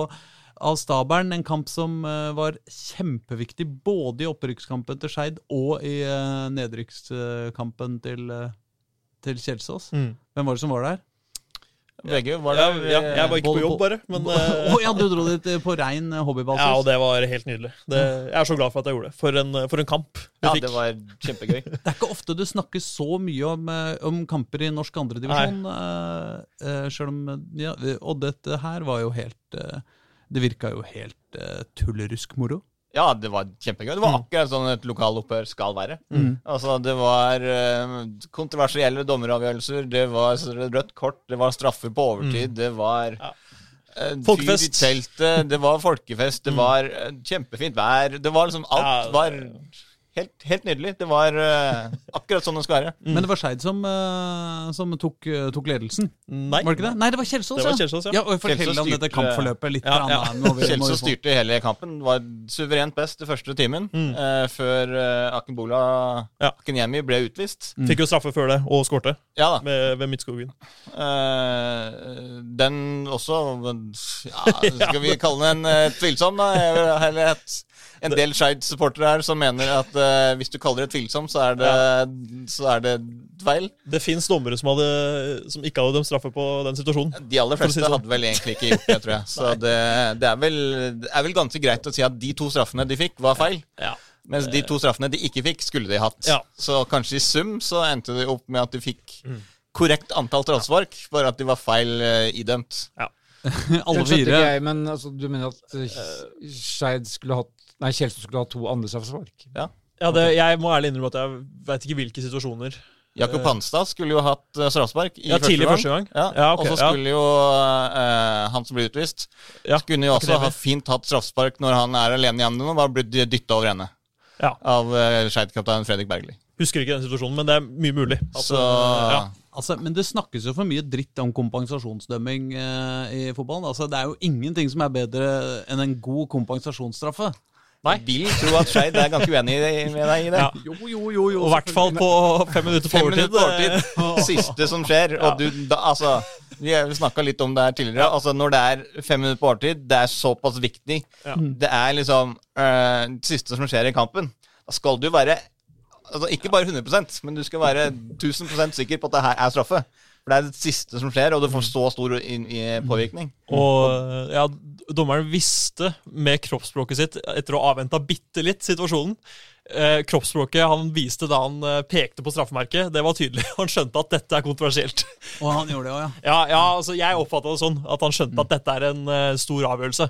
Speaker 1: av stabelen. En kamp som eh, var kjempeviktig både i opprykkskampen til Skeid og i uh, nedrykkskampen til, eh, til Kjelsås.
Speaker 3: Mm.
Speaker 1: Hvem var det som var der?
Speaker 2: VG var
Speaker 3: Ja,
Speaker 2: der.
Speaker 3: ja, jeg var ikke på jobb, bare. Men eh,
Speaker 1: ja, du dro dit eh, på rein eh, hobbybasis?
Speaker 3: ja, og det var helt nydelig. Det, jeg er så glad for at jeg gjorde det. For en, for en kamp vi
Speaker 2: Ja,
Speaker 3: fikk.
Speaker 2: det var kjempegøy.
Speaker 1: Det er ikke ofte du snakker så mye om, om kamper i norsk andredivisjon. Uh, selv Sjøl om ja, Og dette her var jo helt uh, Det virka jo helt uh, tullerusk moro.
Speaker 2: Ja, det var kjempegøy. Det var akkurat sånn et lokalopphør skal være. Altså, det var eh, kontroversielle dommeravgjørelser, det var rødt kort, det var straffer på overtid, det var
Speaker 3: Ja.
Speaker 2: eh,
Speaker 3: Folkefest.
Speaker 2: teltet, det var folkefest, det var eh, kjempefint vær. Det var liksom Alt
Speaker 3: Ja, det-
Speaker 2: var helt, helt nydelig. Det var uh, akkurat sånn det skal være.
Speaker 1: Men det var Skeid som, uh, som tok, uh, tok ledelsen.
Speaker 3: Nei.
Speaker 1: Var det ikke det? Nei, det var Kjelsås.
Speaker 3: Det var Kjelsås, ja.
Speaker 1: ja og Fortell
Speaker 2: Kjelsås
Speaker 1: om dette kampforløpet litt.
Speaker 3: Ja, ja.
Speaker 2: Kjelsås styrte hele kampen. Var suverent best den første timen, eh, før uh, Akenbola
Speaker 3: Ja.
Speaker 2: Akenyemi ble utvist.
Speaker 3: Fikk jo straffe før det, og skårte
Speaker 2: Ja da.
Speaker 3: ved, ved Midtskogen.
Speaker 2: Eh, den også ja, Skal vi kalle den en tvilsom, da? Eller et, en del Skeid-supportere her som mener at uh, hvis du kaller det tvilsomt, så er det, så er det feil.
Speaker 3: Det fins dommere som, hadde, som ikke hadde dømt straffe på den situasjonen.
Speaker 2: De aller fleste
Speaker 3: si sånn.
Speaker 2: hadde vel egentlig ikke gjort det, tror jeg. Så det, det, er vel, det er vel ganske greit å si at de to straffene de fikk, var feil.
Speaker 3: Ja.
Speaker 2: Mens de to straffene de ikke fikk, skulle de hatt.
Speaker 3: Ja.
Speaker 2: Så kanskje i sum så endte det opp med at de fikk
Speaker 3: Mm.
Speaker 2: korrekt antall straffespark, bare at de var feil uh, idømt.
Speaker 1: Alle
Speaker 4: Den
Speaker 1: fire.
Speaker 4: jeg, men altså, du mener at uh, Skeid skulle hatt Nei, Kjelsås skulle ha to andre straffespark?
Speaker 3: Ja, det, jeg må ærlig innrømme at jeg veit ikke hvilke situasjoner.
Speaker 2: Jakob Hanstad skulle jo hatt eh, straffespark i
Speaker 3: Ja,
Speaker 2: første gang.
Speaker 3: første gang.
Speaker 2: Ja,
Speaker 3: Ja, okay,
Speaker 2: og så
Speaker 3: ja.
Speaker 2: skulle jo eh, han som ble utvist,
Speaker 3: Ja,
Speaker 2: kunne jo også ha fint hatt straffespark når han er alene igjen og bare blitt dytta over ende
Speaker 3: Ja.
Speaker 2: av uh, Skeid-kaptein Fredrik Bergli.
Speaker 3: Husker ikke den situasjonen, men det er mye mulig. At,
Speaker 2: Så
Speaker 3: ja.
Speaker 1: Altså, men det snakkes jo for mye dritt om kompensasjonsdømming eh, i fotballen. Altså, det er jo ingenting som er bedre enn en god kompensasjonsstraffe.
Speaker 3: Nei.
Speaker 2: jeg vil tro at Skeid er ganske uenig med deg i det.
Speaker 3: Ja.
Speaker 1: Jo, jo, jo, jo.
Speaker 3: Og i hvert fall på fem minutter på
Speaker 2: Fem minutter på
Speaker 3: overtid. eh,
Speaker 2: overtid. Siste som skjer. Og du, da, altså Vi snakka litt om det her tidligere. Altså Når det er fem minutter på overtid, det er såpass viktig.
Speaker 3: Ja.
Speaker 2: Det er liksom øh, det siste som skjer i kampen. Da skal du være altså Ikke bare 100% men du skal være 1000% sikker på at det her er straffe. For det er det siste som skjer, og du får så stor i påvirkning.
Speaker 3: Og ja, dommeren visste med kroppsspråket sitt, etter å ha avventa bitte litt situasjonen eh, Kroppsspråket han viste da han eh, pekte på straffemerket, det var tydelig. Han skjønte at dette er kontroversielt.
Speaker 1: Og han gjorde det også, ja.
Speaker 3: Ja, ja altså Jeg oppfatta det sånn, at han skjønte at dette er en uh, stor avgjørelse.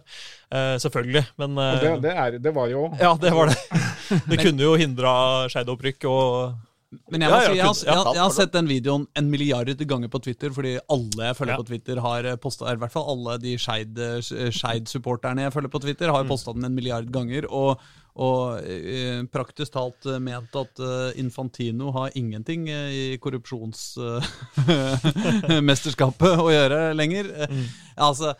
Speaker 3: Uh, selvfølgelig. Men
Speaker 4: uh, det, det, er, det var jo
Speaker 3: ja, det var det. Det kunne jo hindra Skeid-opprykk og
Speaker 1: Men jeg, må si, jeg, har, jeg, jeg har sett den videoen en milliard ganger på Twitter, fordi alle jeg følger på Twitter, har posta I hvert fall alle de Skeid- Skeid-supporterne jeg følger på Twitter, har posta den en milliard ganger. Og, og eh, praktisk talt eh, ment at eh, Infantino har ingenting eh, i korrupsjonsmesterskapet å gjøre lenger. Mm. Altså eh,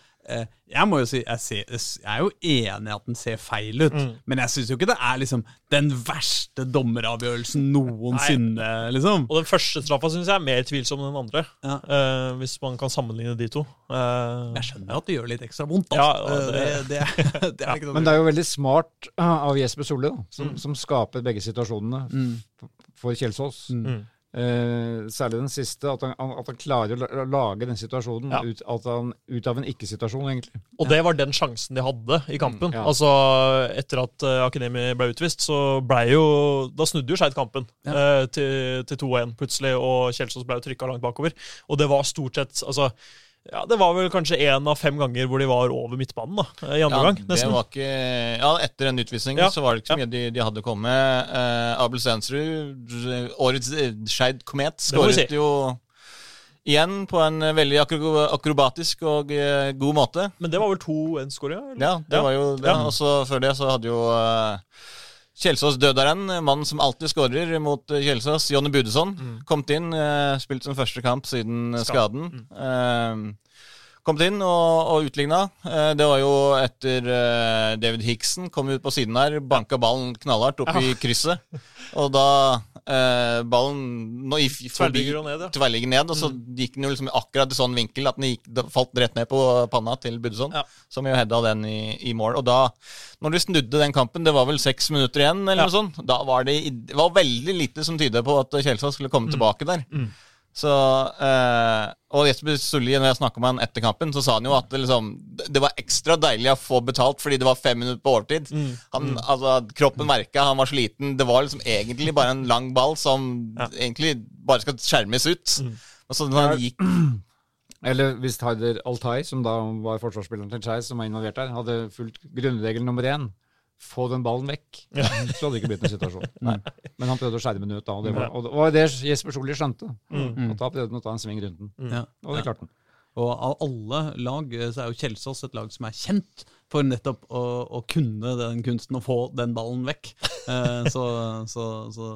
Speaker 1: jeg må jo si, jeg, ser, jeg er jo enig i at den ser feil ut, men jeg syns jo ikke det er liksom den verste dommeravgjørelsen noensinne, liksom.
Speaker 3: Og den første straffa syns jeg er mer tvilsom enn den andre.
Speaker 1: Ja.
Speaker 3: Uh, hvis man kan sammenligne de to. Uh,
Speaker 1: Jeg skjønner at det gjør litt ekstra vondt.
Speaker 3: Ja,
Speaker 1: Eh, det,
Speaker 3: det-
Speaker 1: det, er- det ikke noe
Speaker 4: Men det er jo veldig smart uh, av Jesper Solli, som, som, som skaper begge situasjonene mm. for Kjelsås.
Speaker 3: Mm.
Speaker 4: Eh, særlig den siste, at han, at han klarer å lage den situasjonen
Speaker 3: Ja.
Speaker 4: ut, at han, ut av en ikke-situasjon, egentlig.
Speaker 3: Og det var den sjansen de hadde i kampen.
Speaker 4: ja.
Speaker 3: Altså, Etter at uh, Akademi ble utvist, så ble jo Da snudde jo Skeid kampen eh, til, til 2-1 plutselig, og Kjelsås ble jo trykka langt bakover. Og det var stort sett altså, ja, Det var vel kanskje én av fem ganger hvor de var over midtbanen da, eh, i andre
Speaker 2: Ja,
Speaker 3: gang.
Speaker 2: det var ikke, ja, etter en utvisning
Speaker 3: Ja,
Speaker 2: så var det ikke så
Speaker 3: ja.
Speaker 2: mye de, de hadde kommet med. Uh, Abel Stensrud, årets eh, Skeid Komet, skåret
Speaker 3: si.
Speaker 2: jo igjen på en veldig akro akrobatisk og uh, god måte.
Speaker 3: Men det var vel 2-1-skåringa?
Speaker 2: Ja, det var jo det.
Speaker 3: Ja.
Speaker 2: Og så før det så hadde jo uh, Kjelsås dødaren, mannen som alltid skårer mot eh, Kjelsås, Jonny Budesson, kommet inn. eh, spilt sin første kamp siden skaden. skaden. Eh, kommet inn og, og utligna. Eh, det var jo etter eh, David Hickson kom ut på siden her, banka ballen knallhardt opp i krysset. Og da eh, ballen nå i, forbi
Speaker 3: ned, ja.
Speaker 2: tverrligger ned, og så gikk den jo liksom akkurat i sånn vinkel at den gikk, falt rett ned på panna til Budson,
Speaker 3: Ja.
Speaker 2: som jo heada den i, i mål. Og da, når de snudde den kampen, det var vel seks minutter igjen, eller
Speaker 3: Ja.
Speaker 2: noe sånt, da var det, det var veldig lite som tyder på at Kjelsås skulle komme tilbake der. Så, eh, og Jesper Solli, når jeg snakka med han etter kampen, så sa han jo at det, liksom, det var ekstra deilig å få betalt fordi det var fem minutter på overtid. Han, altså, kroppen merka, han var sliten. Det var liksom egentlig bare en lang ball som
Speaker 3: Ja.
Speaker 2: egentlig bare skal skjermes ut. Og så når han gikk
Speaker 4: Eller hvis Haider Altai, som da var forsvarsspilleren til Chais, som var involvert der, hadde fulgt grunnregel nummer én få den ballen vekk, så hadde det ikke blitt en situasjon. Men han prøvde å skjerme den ut da, og det var, og det var det Jesper Solli skjønte. At da prøvde han å ta en sving rundt den.
Speaker 1: Ja.
Speaker 4: Og det klarte han.
Speaker 1: Og av alle lag eh, så er jo Kjelsås et lag som er kjent for nettopp å, å kunne den kunsten å få den ballen vekk. Eh, så så, så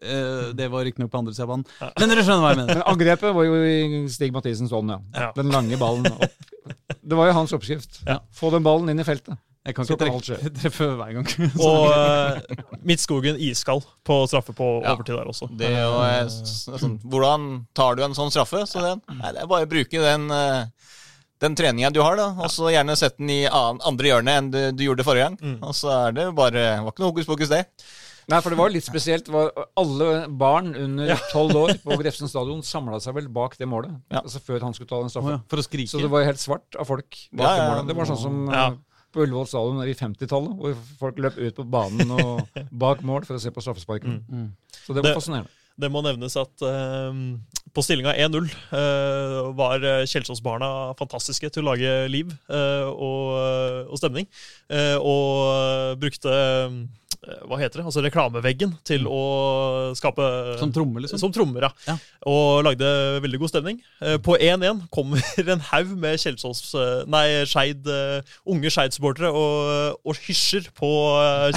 Speaker 1: eh, det var riktignok på andre sida av banen. Men dere skjønner hva jeg mener.
Speaker 4: Men angrepet var jo i Stig Mathisens ånd, ja.
Speaker 3: Ja.
Speaker 4: Den lange ballen opp. Det var jo hans oppskrift.
Speaker 3: Ja.
Speaker 4: Få den ballen inn i feltet.
Speaker 1: Jeg kan
Speaker 4: Så
Speaker 1: ikke
Speaker 4: kan
Speaker 1: treffe hver gang.
Speaker 3: Og uh, Midtskogen iskald på straffe på
Speaker 2: Ja.
Speaker 3: overtid der også.
Speaker 2: det og, eh, sånn, Hvordan tar du en sånn straffe? Så det, nei, det er bare å bruke den, eh, den treninga du har, da. Og så gjerne sette den i annen, andre hjørne enn du, du gjorde forrige gang. Og så er det bare var ikke noe hokus pokus, det.
Speaker 4: Nei, for det var litt spesielt. Var alle barn under tolv år på Grefsen stadion samla seg vel bak det målet.
Speaker 2: Ja.
Speaker 4: Altså før han skulle ta den
Speaker 1: straffen.
Speaker 4: Oh,
Speaker 1: ja, for å skrike.
Speaker 4: Så det var jo helt svart av folk bak
Speaker 2: Ja, ja,
Speaker 4: det målet. Det var sånn som
Speaker 3: Ja.
Speaker 4: På Ullevål stadion i 50-tallet, hvor folk løp ut på banen og bak mål for å se på straffesparken. Så det var
Speaker 3: Det-
Speaker 4: fascinerende.
Speaker 3: Det må nevnes at uh, på stillinga 1-0 uh, var eh, Kjelsås-barna fantastiske til å lage liv uh, og, og stemning. Eh, og brukte eh, hva heter det, altså reklameveggen til å skape
Speaker 1: Som trommer, liksom.
Speaker 3: Som trommer, ja.
Speaker 1: Ja.
Speaker 3: Og lagde veldig god stemning. Eh, På 1-1 kommer en haug med Kjelsås eh, Nei, eh, unge Skeid-supportere og, og hysjer på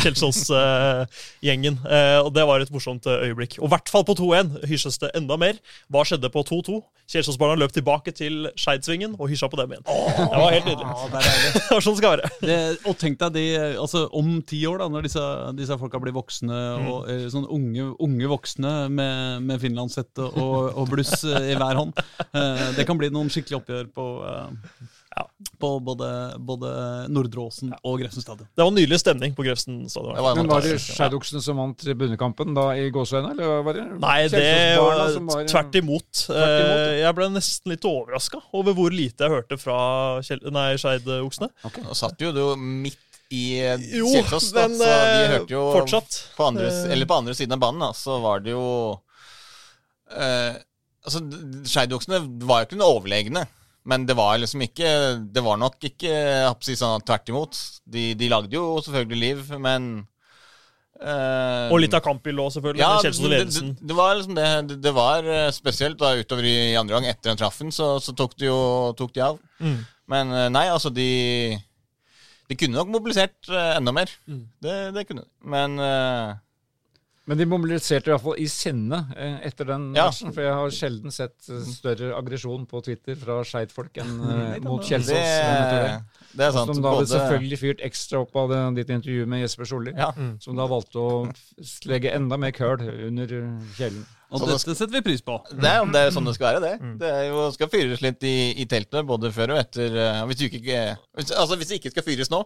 Speaker 3: Kjelsås-gjengen. Og det var et morsomt eh, øyeblikk. Og i hvert fall på 2-1 hysjes det enda mer. Hva skjedde på 2-2? Kjelsås-barna løp tilbake til Skeidsvingen og hysja på dem igjen. Det var helt nydelig.
Speaker 1: Det er deilig.
Speaker 3: Sånn det skal være.
Speaker 1: Det, og tenk deg de, altså om ti år, da, når disse, disse folka blir voksne, og mm. sånn unge, unge voksne med, med finlandshette og, og bluss eh, i hver hånd. Eh, det kan bli noen skikkelig oppgjør på, eh, ja, på både, både Nordre Åsen og Grefsen stadion.
Speaker 3: Det var nydelig stemning på Grefsen stadion.
Speaker 2: Var
Speaker 4: Men var det. Skeidoksene som vant bunnekampen da i gåseøynene, eller var det
Speaker 3: Nei, det var
Speaker 4: var-
Speaker 3: tvert imot.
Speaker 4: Tvert imot,
Speaker 3: Eh, Jeg ble nesten litt overraska over hvor lite jeg hørte fra Skeidoksene. Okay.
Speaker 2: Nå satt jo du midt i da,
Speaker 3: men
Speaker 2: så vi
Speaker 3: eh,
Speaker 2: hørte jo
Speaker 3: fortsatt.
Speaker 2: på andre,
Speaker 3: Eh.
Speaker 2: eller på andre siden av banen, da, så var det jo eh, Altså, Skeidoksene var jo ikke noe overlegne. Men det var liksom ikke Det var nok ikke sånn tvert imot. De, de lagde jo selvfølgelig liv, men eh,
Speaker 3: Og litt av kampbildet òg, selvfølgelig.
Speaker 2: ja, det, det, det var liksom det. Det, var eh, spesielt da utover i andre gang, etter den traffen, så, så tok de jo tok de av.
Speaker 3: Mm.
Speaker 2: Men nei, altså, de De kunne nok mobilisert eh, enda mer.
Speaker 3: Mm.
Speaker 2: Det, det kunne de. Men uh...
Speaker 4: Men de mobiliserte i hvert fall i sinne eh, etter den
Speaker 2: Ja.
Speaker 4: matchen. For jeg har sjelden sett større aggresjon på Twitter fra Skeid-folk enn eh, mot Kjelsås.
Speaker 2: det, det er sant.
Speaker 4: Som da hadde
Speaker 2: Både-
Speaker 4: selvfølgelig fyrt ekstra opp av det, ditt intervju med Jesper Solli.
Speaker 2: Ja.
Speaker 4: Som da valgte å legge enda mer køl under eh, kjelen.
Speaker 1: Og
Speaker 2: Så det
Speaker 1: dette setter vi pris på.
Speaker 2: Det er, det er sånn det skal være, det. Det er jo, skal fyres litt i, i teltene, både før og etter. eh, Hvis, du ikke, hvis, altså, hvis det ikke skal fyres nå,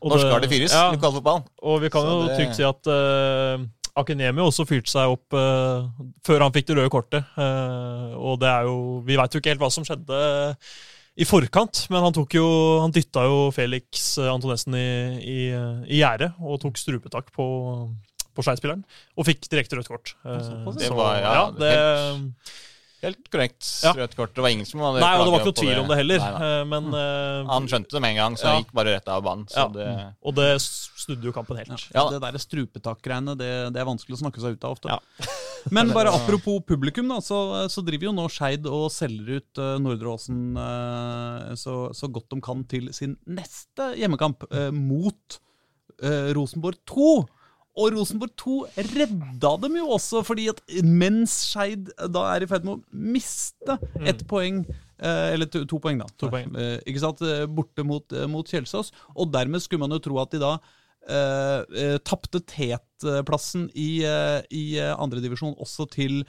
Speaker 3: Og
Speaker 2: når skal det fyres?
Speaker 3: Ja,
Speaker 2: Lokalfotballen.
Speaker 3: og vi kan
Speaker 2: Så
Speaker 3: jo
Speaker 2: det-
Speaker 3: trygt si at uh, Akinemi også fyrte seg opp uh, før han fikk det røde kortet. Uh, og det er jo Vi veit jo ikke helt hva som skjedde i forkant, men han tok jo Han dytta jo Felix eh, Antonessen i, i, i gjerdet og tok strupetak på på og fikk direkte rødt kort. Eh,
Speaker 1: såpass,
Speaker 2: ja.
Speaker 3: så,
Speaker 2: Det var- ja,
Speaker 3: ja, det,
Speaker 2: Helt korrekt.
Speaker 3: Ja.
Speaker 2: Rødt kort. Det var ingen som hadde
Speaker 3: Nei, og det var ikke noe tvil om det heller,
Speaker 2: Nei, nei.
Speaker 3: eh, men uh,
Speaker 2: Han skjønte det med en gang, så
Speaker 3: Ja.
Speaker 2: han gikk bare rett av banen. Så
Speaker 3: Ja.
Speaker 2: det,
Speaker 3: Og det snudde jo kampen helt.
Speaker 2: Ja.
Speaker 1: Det der strupetakk-greiene, det, det er vanskelig å snakke seg ut av ofte.
Speaker 3: Ja.
Speaker 1: Men bare apropos publikum, da, så, så driver jo nå Skeid og selger ut uh, Nordre Åsen uh, så, så godt de kan til sin neste hjemmekamp mot Rosenborg 2. Og Rosenborg 2 redda dem jo også, fordi at mens Skeid da er i ferd med å miste ett poeng eh, Eller to, to poeng, da.
Speaker 3: To poeng.
Speaker 1: Eh, ikke sant? Eh, Borte mot, eh, mot Kjelsås. Og dermed skulle man jo tro at de da eh, uh, tapte tetplassen i, eh, i andredivisjon også til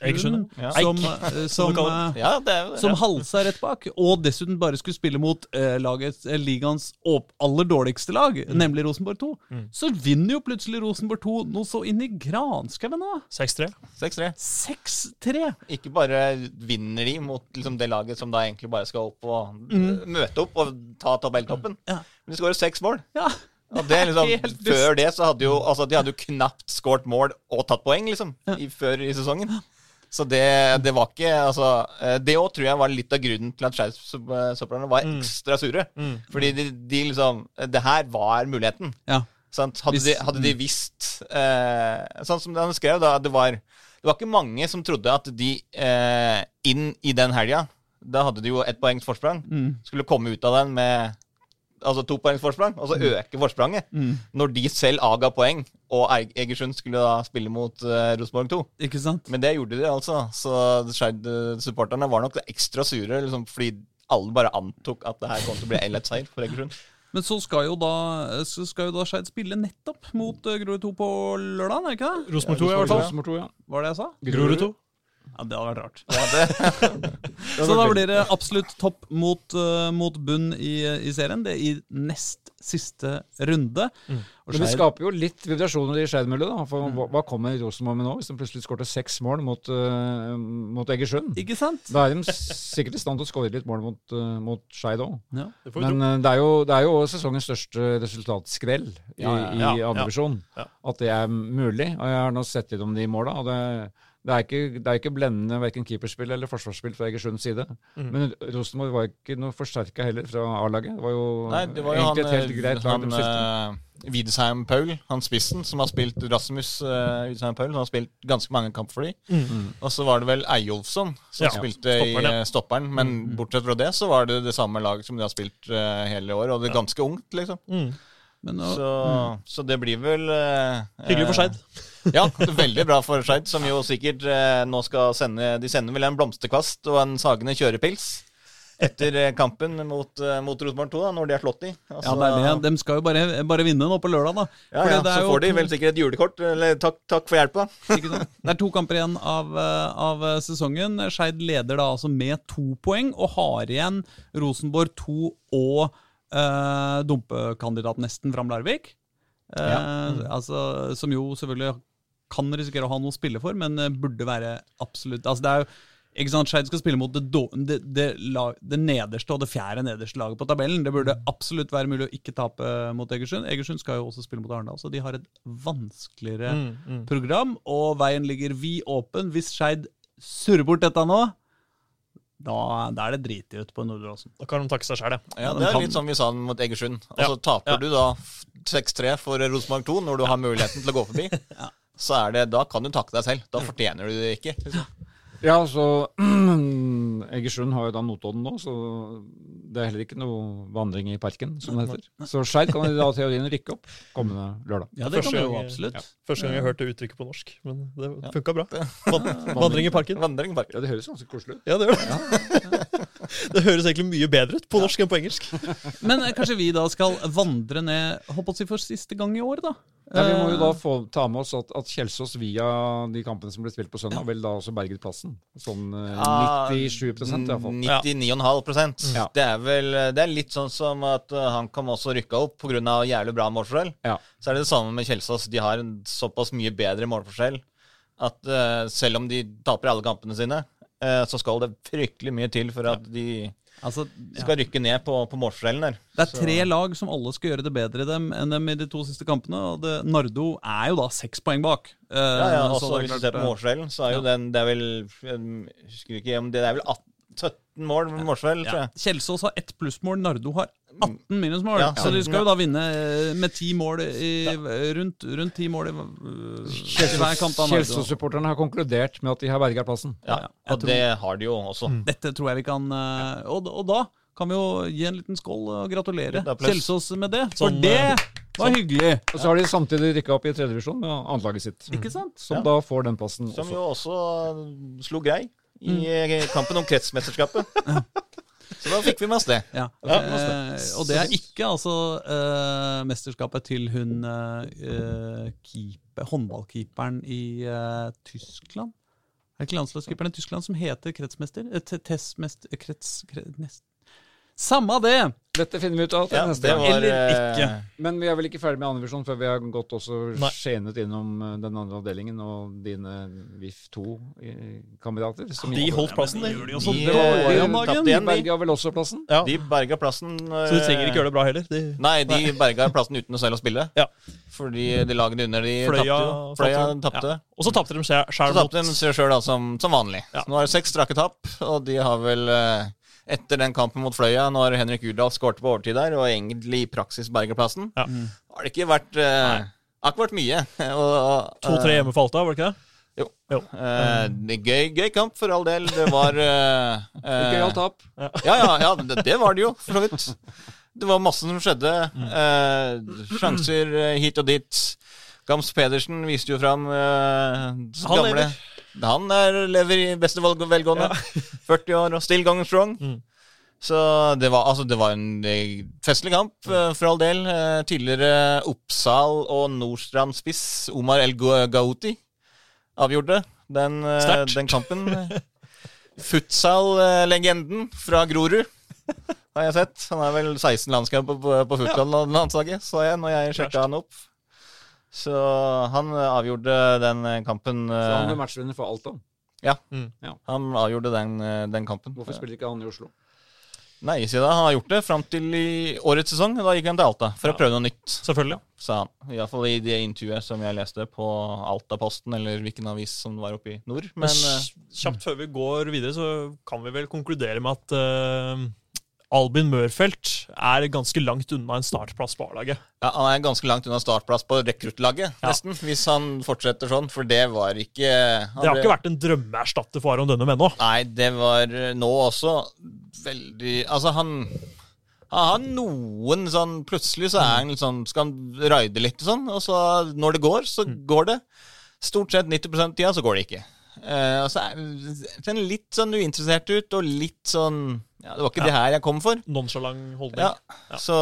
Speaker 2: Ja.
Speaker 1: Som, eh,
Speaker 3: som
Speaker 1: eh,
Speaker 2: ja, det er det.
Speaker 1: som halsa rett bak, og dessuten bare skulle spille mot eh, lagets, eh, ligaens aller dårligste lag, nemlig Rosenborg 2,
Speaker 3: Mm.
Speaker 1: så vinner jo plutselig Rosenborg 2 noe så inn i granskauen nå.
Speaker 3: 6-3.
Speaker 2: 6-3.
Speaker 1: 6-3.
Speaker 2: Ikke bare vinner de mot liksom, det laget som da egentlig bare skal opp og mm. møte opp og ta tabelltoppen,
Speaker 1: Ja.
Speaker 2: men de skårer seks mål.
Speaker 1: Ja.
Speaker 2: Og det er liksom, før det så hadde jo altså, de hadde jo knapt skåret mål og tatt poeng, liksom, i, før i sesongen. Så det, det var ikke altså, eh, Det òg tror jeg var litt av grunnen til at Skeid-sopperne var ekstra sure.
Speaker 3: Mm.
Speaker 2: Fordi de, de liksom Det her var muligheten.
Speaker 1: Ja.
Speaker 2: Sant? Hadde, de, hadde de visst eh, Sånn som han skrev, da, det var, det var ikke mange som trodde at de eh, inn i den helga Da hadde de jo ett poengs forsprang.
Speaker 1: Mm.
Speaker 2: Skulle komme ut av den med altså to poengs forsprang, og så øke forspranget.
Speaker 1: Mm.
Speaker 2: Når de selv avga poeng, og Egersund skulle da spille mot uh, Rosenborg 2.
Speaker 1: Ikke sant?
Speaker 2: Men det gjorde de, altså. Så Skeid-supporterne var nok ekstra sure, liksom, fordi alle bare antok at det her kom til å bli en lett seier for Egersund.
Speaker 1: Men så skal jo da, så skal jo da Skeid spille nettopp mot uh, Grorud 2 på lørdag, er det ikke det?
Speaker 3: Rosenborg 2, i hvert fall.
Speaker 4: Rosenborg 2, ja.
Speaker 1: Var det jeg sa?
Speaker 3: Grorud 2.
Speaker 1: Ja, Det hadde vært rart.
Speaker 2: Ja, det,
Speaker 1: Så da blir det absolutt topp mot, uh, mot bunn i, i serien. Det er i nest siste runde. Og
Speaker 4: Men det skaper jo litt vibrasjoner i Skeid-miljøet. da, For hva, hva kommer Rosenborg med nå, hvis de plutselig skårte seks mål mot, uh, mot Egersund?
Speaker 1: Ikke sant?
Speaker 4: Da er de sikkert i stand til å skåre litt mål mot, uh, mot Skeid òg.
Speaker 1: Ja.
Speaker 4: Men eh, det er, jo, det er jo sesongens største resultatskrell i,
Speaker 2: Ja, ja,
Speaker 3: ja.
Speaker 4: i andredivisjon.
Speaker 3: Ja.
Speaker 4: At det er mulig. Og jeg har nå sett litt om de måla, og det, Det er ikke, det er ikke blendende verken keeperspill eller forsvarsspill fra Egersunds side.
Speaker 3: Mm.
Speaker 4: Men Rosenborg var ikke noe forsterka heller fra A-laget. Det var jo,
Speaker 2: Nei, det var jo han,
Speaker 4: egentlig et helt
Speaker 2: eh,
Speaker 4: greit lag
Speaker 2: han
Speaker 4: de spilte.
Speaker 2: eh, Widesheim Paul, han spissen, som har spilt Rasmus uh, Paul, som har spilt ganske mange kamper for dem.
Speaker 3: Mm.
Speaker 2: Og så var det vel Eyolfsson som
Speaker 3: Ja,
Speaker 2: spilte i
Speaker 3: stopperen, ja.
Speaker 2: eh, stopperen. Men bortsett fra det så var det det samme laget som de har spilt uh, hele året, og det er ganske ungt, liksom.
Speaker 3: Mm.
Speaker 1: Men nå,
Speaker 2: Så, så det blir vel eh,
Speaker 3: Hyggelig for Skeid.
Speaker 2: Ja, veldig bra for Skeid, som jo sikkert eh, nå skal sende De sender vel en blomsterkvast og en sagende kjørepils etter eh, kampen mot, uh, mot Rosenborg 2, da, når de har slått de. Altså,
Speaker 1: ja, det det. De skal jo bare, bare vinne nå på lørdag, da.
Speaker 2: Ja, ja, så får de vel sikkert et julekort. Eller takk, takk for hjelpa.
Speaker 1: Det er to kamper igjen av, eh, av eh, sesongen. Skeid leder da altså med to poeng, og har igjen Rosenborg 2 og eh, dumpekandidat nesten Fram Larvik. Eh, altså, som jo selvfølgelig kan risikere å ha noe å spille for, men eh, burde være absolutt Altså det er jo ikke sant, Skeid skal spille mot det, det, det, lag, det nederste og det fjerde nederste laget på tabellen. Det burde absolutt være mulig å ikke tape mot Egersund. Egersund skal jo også spille mot Arendal, så de har et vanskeligere
Speaker 3: Mm, mm.
Speaker 1: program, og veien ligger vid åpen. Hvis Skeid surrer bort dette nå, da, da er det driti ut på Nordre Åsen.
Speaker 3: Da kan de takke seg sjæl, ja.
Speaker 2: Ja,
Speaker 1: de
Speaker 2: det er
Speaker 1: kan-
Speaker 2: litt som vi sa mot Egersund. Og
Speaker 3: Ja.
Speaker 2: taper
Speaker 3: Ja.
Speaker 2: du da 6-3 for Rosenborg 2 når du har muligheten til å gå forbi. Så er det, da kan du takke deg selv. Da fortjener du det ikke. liksom.
Speaker 4: Ja, så Egersund har jo da Notodden nå, så det er heller ikke noe vandring i parken, som det heter. Så Skeid kan i da teorien rykke opp kommende lørdag.
Speaker 1: Ja, det kan
Speaker 3: Første
Speaker 1: vi jo
Speaker 3: absolutt.
Speaker 1: absolutt.
Speaker 3: Første gang jeg hørte uttrykket på norsk, men det funka bra. Vandring i parken.
Speaker 2: Vandring i parken.
Speaker 4: Ja, det høres ganske koselig ut.
Speaker 3: Ja, det gjør det. Det høres egentlig mye bedre ut på norsk enn på engelsk.
Speaker 1: Men eh, kanskje vi da skal vandre ned håper jeg for siste gang i år, da?
Speaker 4: Ja, Vi må jo
Speaker 1: Eh,
Speaker 4: da få, ta med oss at, at Kjelsås via de kampene som ble spilt på søndag, vel da også berget plassen. Sånn eh,
Speaker 2: Ja,
Speaker 4: 97 iallfall.
Speaker 2: 99,5
Speaker 4: Ja.
Speaker 2: Det er vel Det er litt sånn som at HamKam han kan også rykke opp pga. jævlig bra målforskjell.
Speaker 4: Ja.
Speaker 2: Så er det det samme med Kjelsås. De har en såpass mye bedre målforskjell at uh, selv om de taper alle kampene sine, så skal det fryktelig mye til for at de
Speaker 1: altså, ja.
Speaker 2: skal rykke ned på, på målforskjellen der.
Speaker 1: Det er tre lag som alle skal gjøre det bedre i dem enn dem i de to siste kampene. Og det, Nardo er jo da seks poeng bak. Eh,
Speaker 2: Ja, ja,
Speaker 1: så
Speaker 2: også
Speaker 1: det
Speaker 2: Hvis du ser på
Speaker 1: eh,
Speaker 2: målforskjellen, så er jo
Speaker 1: ja.
Speaker 2: den Det er vel Jeg husker ikke om det, det er vel 18, 17 mål med målforskjell, tror jeg.
Speaker 1: Kjelsås har ett plussmål, Nardo har 18 minusmål.
Speaker 2: Ja,
Speaker 1: så de skal jo da vinne eh, med ti mål i, rundt, rundt ti mål i, eh, hver kant av Nardo.
Speaker 4: Kjelsås-supporterne har konkludert med at de har berga plassen.
Speaker 2: Ja,
Speaker 1: Ja,
Speaker 2: og det har de jo også.
Speaker 1: Dette tror jeg vi kan eh, og, og da kan vi jo gi en liten skål og gratulere Kjelsås med det. For
Speaker 3: Sånn,
Speaker 1: det
Speaker 3: var
Speaker 1: var hyggelig.
Speaker 4: Og så har de samtidig rykka opp i tredjevisjon med annetlaget sitt.
Speaker 1: Ikke sant?
Speaker 4: Som
Speaker 2: Ja.
Speaker 4: da får den plassen
Speaker 2: Som
Speaker 4: også.
Speaker 2: jo også slo grei i eh, kampen om kretsmesterskapet. Så da fikk vi med oss det.
Speaker 1: Ja.
Speaker 2: Ja,
Speaker 1: eh, og det er ikke altså eh, mesterskapet til hun eh, keeper, håndballkeeperen i eh, Tyskland. Er det ikke landslagskeeperen i Tyskland som heter kretsmester? Eh, te- Testmester Krets... Kre, Samme det!
Speaker 4: Dette finner vi ut av til
Speaker 2: Ja,
Speaker 4: neste gang.
Speaker 1: Eller
Speaker 2: eh,
Speaker 1: ikke.
Speaker 4: Men vi er vel ikke ferdig med andredivisjon før vi har gått også
Speaker 3: Nei.
Speaker 4: skjenet innom eh, den andre avdelingen og dine VIF 2-kandidater.
Speaker 3: De holdt plassen, de.
Speaker 1: de
Speaker 2: De, eh, tapte
Speaker 4: De
Speaker 2: de.
Speaker 4: berga vel også plassen?
Speaker 3: Ja.
Speaker 2: De berga plassen.
Speaker 3: Så de trenger ikke gjøre det bra heller. De,
Speaker 2: Nei, de berga plassen uten å selv å spille.
Speaker 3: Ja.
Speaker 2: Fordi de lagene under de
Speaker 3: Fløya
Speaker 2: tapte. Fløya tapte.
Speaker 3: Ja. Og så tapte de sjæl
Speaker 2: Så
Speaker 3: mot
Speaker 2: tapte de seg sjøl som, som vanlig.
Speaker 3: Ja.
Speaker 2: Så nå er det seks strake tap, og de har vel eh, etter den kampen mot Fløya, når Henrik Udahl skårte på overtid der, og egentlig i praksis berger plassen,
Speaker 3: Ja.
Speaker 2: har det ikke vært uh, har ikke vært mye.
Speaker 3: To-tre hjemme falt av, var det ikke det?
Speaker 2: Jo.
Speaker 3: Jo.
Speaker 2: Eh, det gøy, gøy kamp, for all del. Det var eh, eh,
Speaker 4: Gøyalt tap.
Speaker 2: Ja, ja, ja det, det var det jo, for så vidt. Det var masse som skjedde. Eh, sjanser eh, hit og dit. Gams Pedersen viste jo fram eh, gamle Han er, lever i beste velg- velgående. 40 år og still going strong.
Speaker 3: Mm.
Speaker 2: Så det var, altså, det var en eh, festlig kamp, mm. for all del. Eh, tidligere Oppsal og Nordstrand-spiss Omar El Gau- Gauti avgjorde den, den kampen. Futsal-legenden fra Grorud har jeg sett. Han er vel 16 landskamper på, på futsal-landslaget, så jeg når jeg sjekka han opp. Så han eh, avgjorde den eh, kampen
Speaker 4: Så han
Speaker 2: eh,
Speaker 4: ble matchvinner for Alta.
Speaker 2: Han avgjorde den, den kampen.
Speaker 4: Hvorfor spiller ikke han i Oslo?
Speaker 2: Nei, siden han har gjort det fram til i årets sesong. Da gikk han til Alta for å prøve noe nytt.
Speaker 3: Selvfølgelig.
Speaker 2: Sa han. Iallfall i det intervjuet som jeg leste på Altaposten, eller hvilken avis som var oppe i nord. Men
Speaker 3: Men kjapt før vi går videre, så kan vi vel konkludere med at eh, Albin Mørfelt er ganske langt unna en startplass på A-laget.
Speaker 2: ja, han er ganske langt unna startplass på rekruttlaget,
Speaker 3: Ja.
Speaker 2: nesten. Hvis han fortsetter sånn, for det var ikke
Speaker 3: Det har
Speaker 2: ble-
Speaker 3: ikke vært en drømmeerstatter for Aron Dønnum ennå.
Speaker 2: Nei, det var eh, nå også veldig Altså, han han har noen sånn Plutselig så er han sånn Skal han raide litt og sånn, og så når det går, så går det. Stort sett 90% av tida så går det ikke. Eh, og så er ser han litt sånn uinteressert ut, og litt sånn Ja, det var ikke det her jeg kom for.
Speaker 3: Nonchalant holdning.
Speaker 2: Ja, så,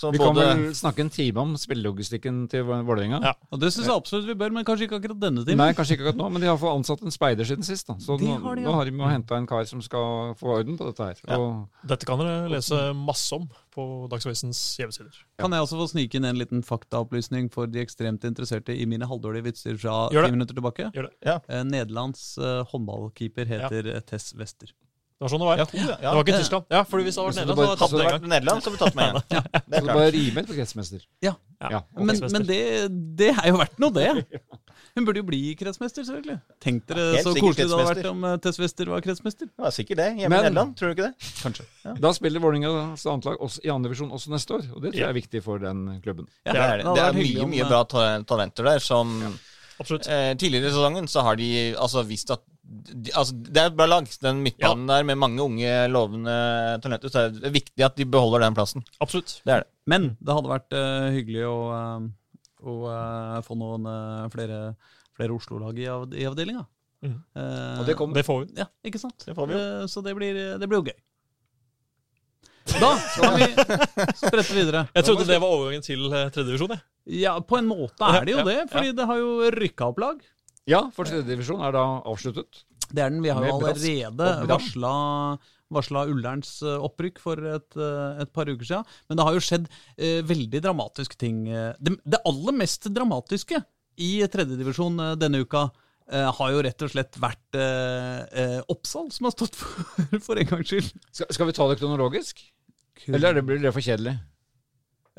Speaker 2: så
Speaker 4: Vi kan vel snakke en time om spillelogistikken til Vålerenga.
Speaker 3: Ja.
Speaker 1: Og Det syns jeg absolutt vi bør, men kanskje ikke akkurat denne timen.
Speaker 4: Nei, kanskje ikke akkurat nå, men de har fått ansatt en speider siden sist. da. Så nå,
Speaker 1: har de, ja.
Speaker 4: nå har de henta en kar som skal få orden på dette her. Og
Speaker 3: Dette kan dere lese masse om på Dagsavisens hjemmesider.
Speaker 1: Kan jeg også få snike inn en liten faktaopplysning for de ekstremt interesserte i mine halvdårlige vitser fra ti minutter tilbake?
Speaker 3: Gjør det.
Speaker 2: Ja.
Speaker 1: Eh, Nederlands eh, håndballkeeper heter eh, Tess Wester.
Speaker 3: Det var sånn det var.
Speaker 2: Ja, to, ja.
Speaker 3: Det var ikke Tyskland. Ja, fordi hvis det hadde vært Nederland, så hadde jeg tatt
Speaker 2: det
Speaker 3: det en gang.
Speaker 2: Nederland, så hadde vi tatt med igjen. ja.
Speaker 4: så det
Speaker 2: klart.
Speaker 4: bare rimer på kretsmester.
Speaker 1: Ja,
Speaker 3: Ja,
Speaker 4: Ja,
Speaker 1: men, men det, det er jo verdt noe, det. Hun burde jo bli kretsmester, selvfølgelig. Tenk dere så koselig det hadde vært om eh, Tess Wester var kretsmester.
Speaker 2: Var sikkert det. Hjemme
Speaker 4: Men-
Speaker 2: i Nederland, tror du ikke det?
Speaker 1: Kanskje.
Speaker 4: Da spiller Vålerengas annetlag i andre divisjon også neste år, og det tror jeg er viktig for den klubben.
Speaker 1: Ja,
Speaker 2: Det er, det. det er mye mye bra ta- talenter der som
Speaker 3: Absolutt.
Speaker 2: eh, Tidligere i sesongen så har de altså visst at de, altså, Det er et bra lag. Den midtbanen der med mange unge, lovende talenter. Så er det viktig at de beholder den plassen.
Speaker 3: Absolutt.
Speaker 2: Det er det.
Speaker 1: Men det hadde vært uh, hyggelig å, eh, å uh, få noen uh, flere, flere Oslo-lag i, av, i avdelinga.
Speaker 3: Mm.
Speaker 1: Eh,
Speaker 4: Og det kommer.
Speaker 3: Det får vi.
Speaker 1: Ja, ikke sant?
Speaker 2: Det får vi jo.
Speaker 1: Så det blir, det blir jo gøy. Da kan vi sprette videre.
Speaker 3: Jeg trodde det var overgangen til tredjedivisjon.
Speaker 1: Ja, på en måte er det jo
Speaker 3: Ja,
Speaker 1: det,
Speaker 3: ja,
Speaker 1: fordi det har jo rykka opp lag.
Speaker 4: Ja, for tredjedivisjon er da avsluttet.
Speaker 1: Det er den. Vi har jo allerede varsla, varsla Ullerens eh, opprykk for et, eh, et par uker siden. Men det har jo skjedd eh, veldig dramatiske ting. eh. Det, det aller mest dramatiske i tredjedivisjon uh, denne uka eh, har jo rett og slett vært eh, eh, Oppsal, som har stått for, for en gangs skyld.
Speaker 4: Skal, skal vi ta det kronologisk? Eller er blir det for kjedelig?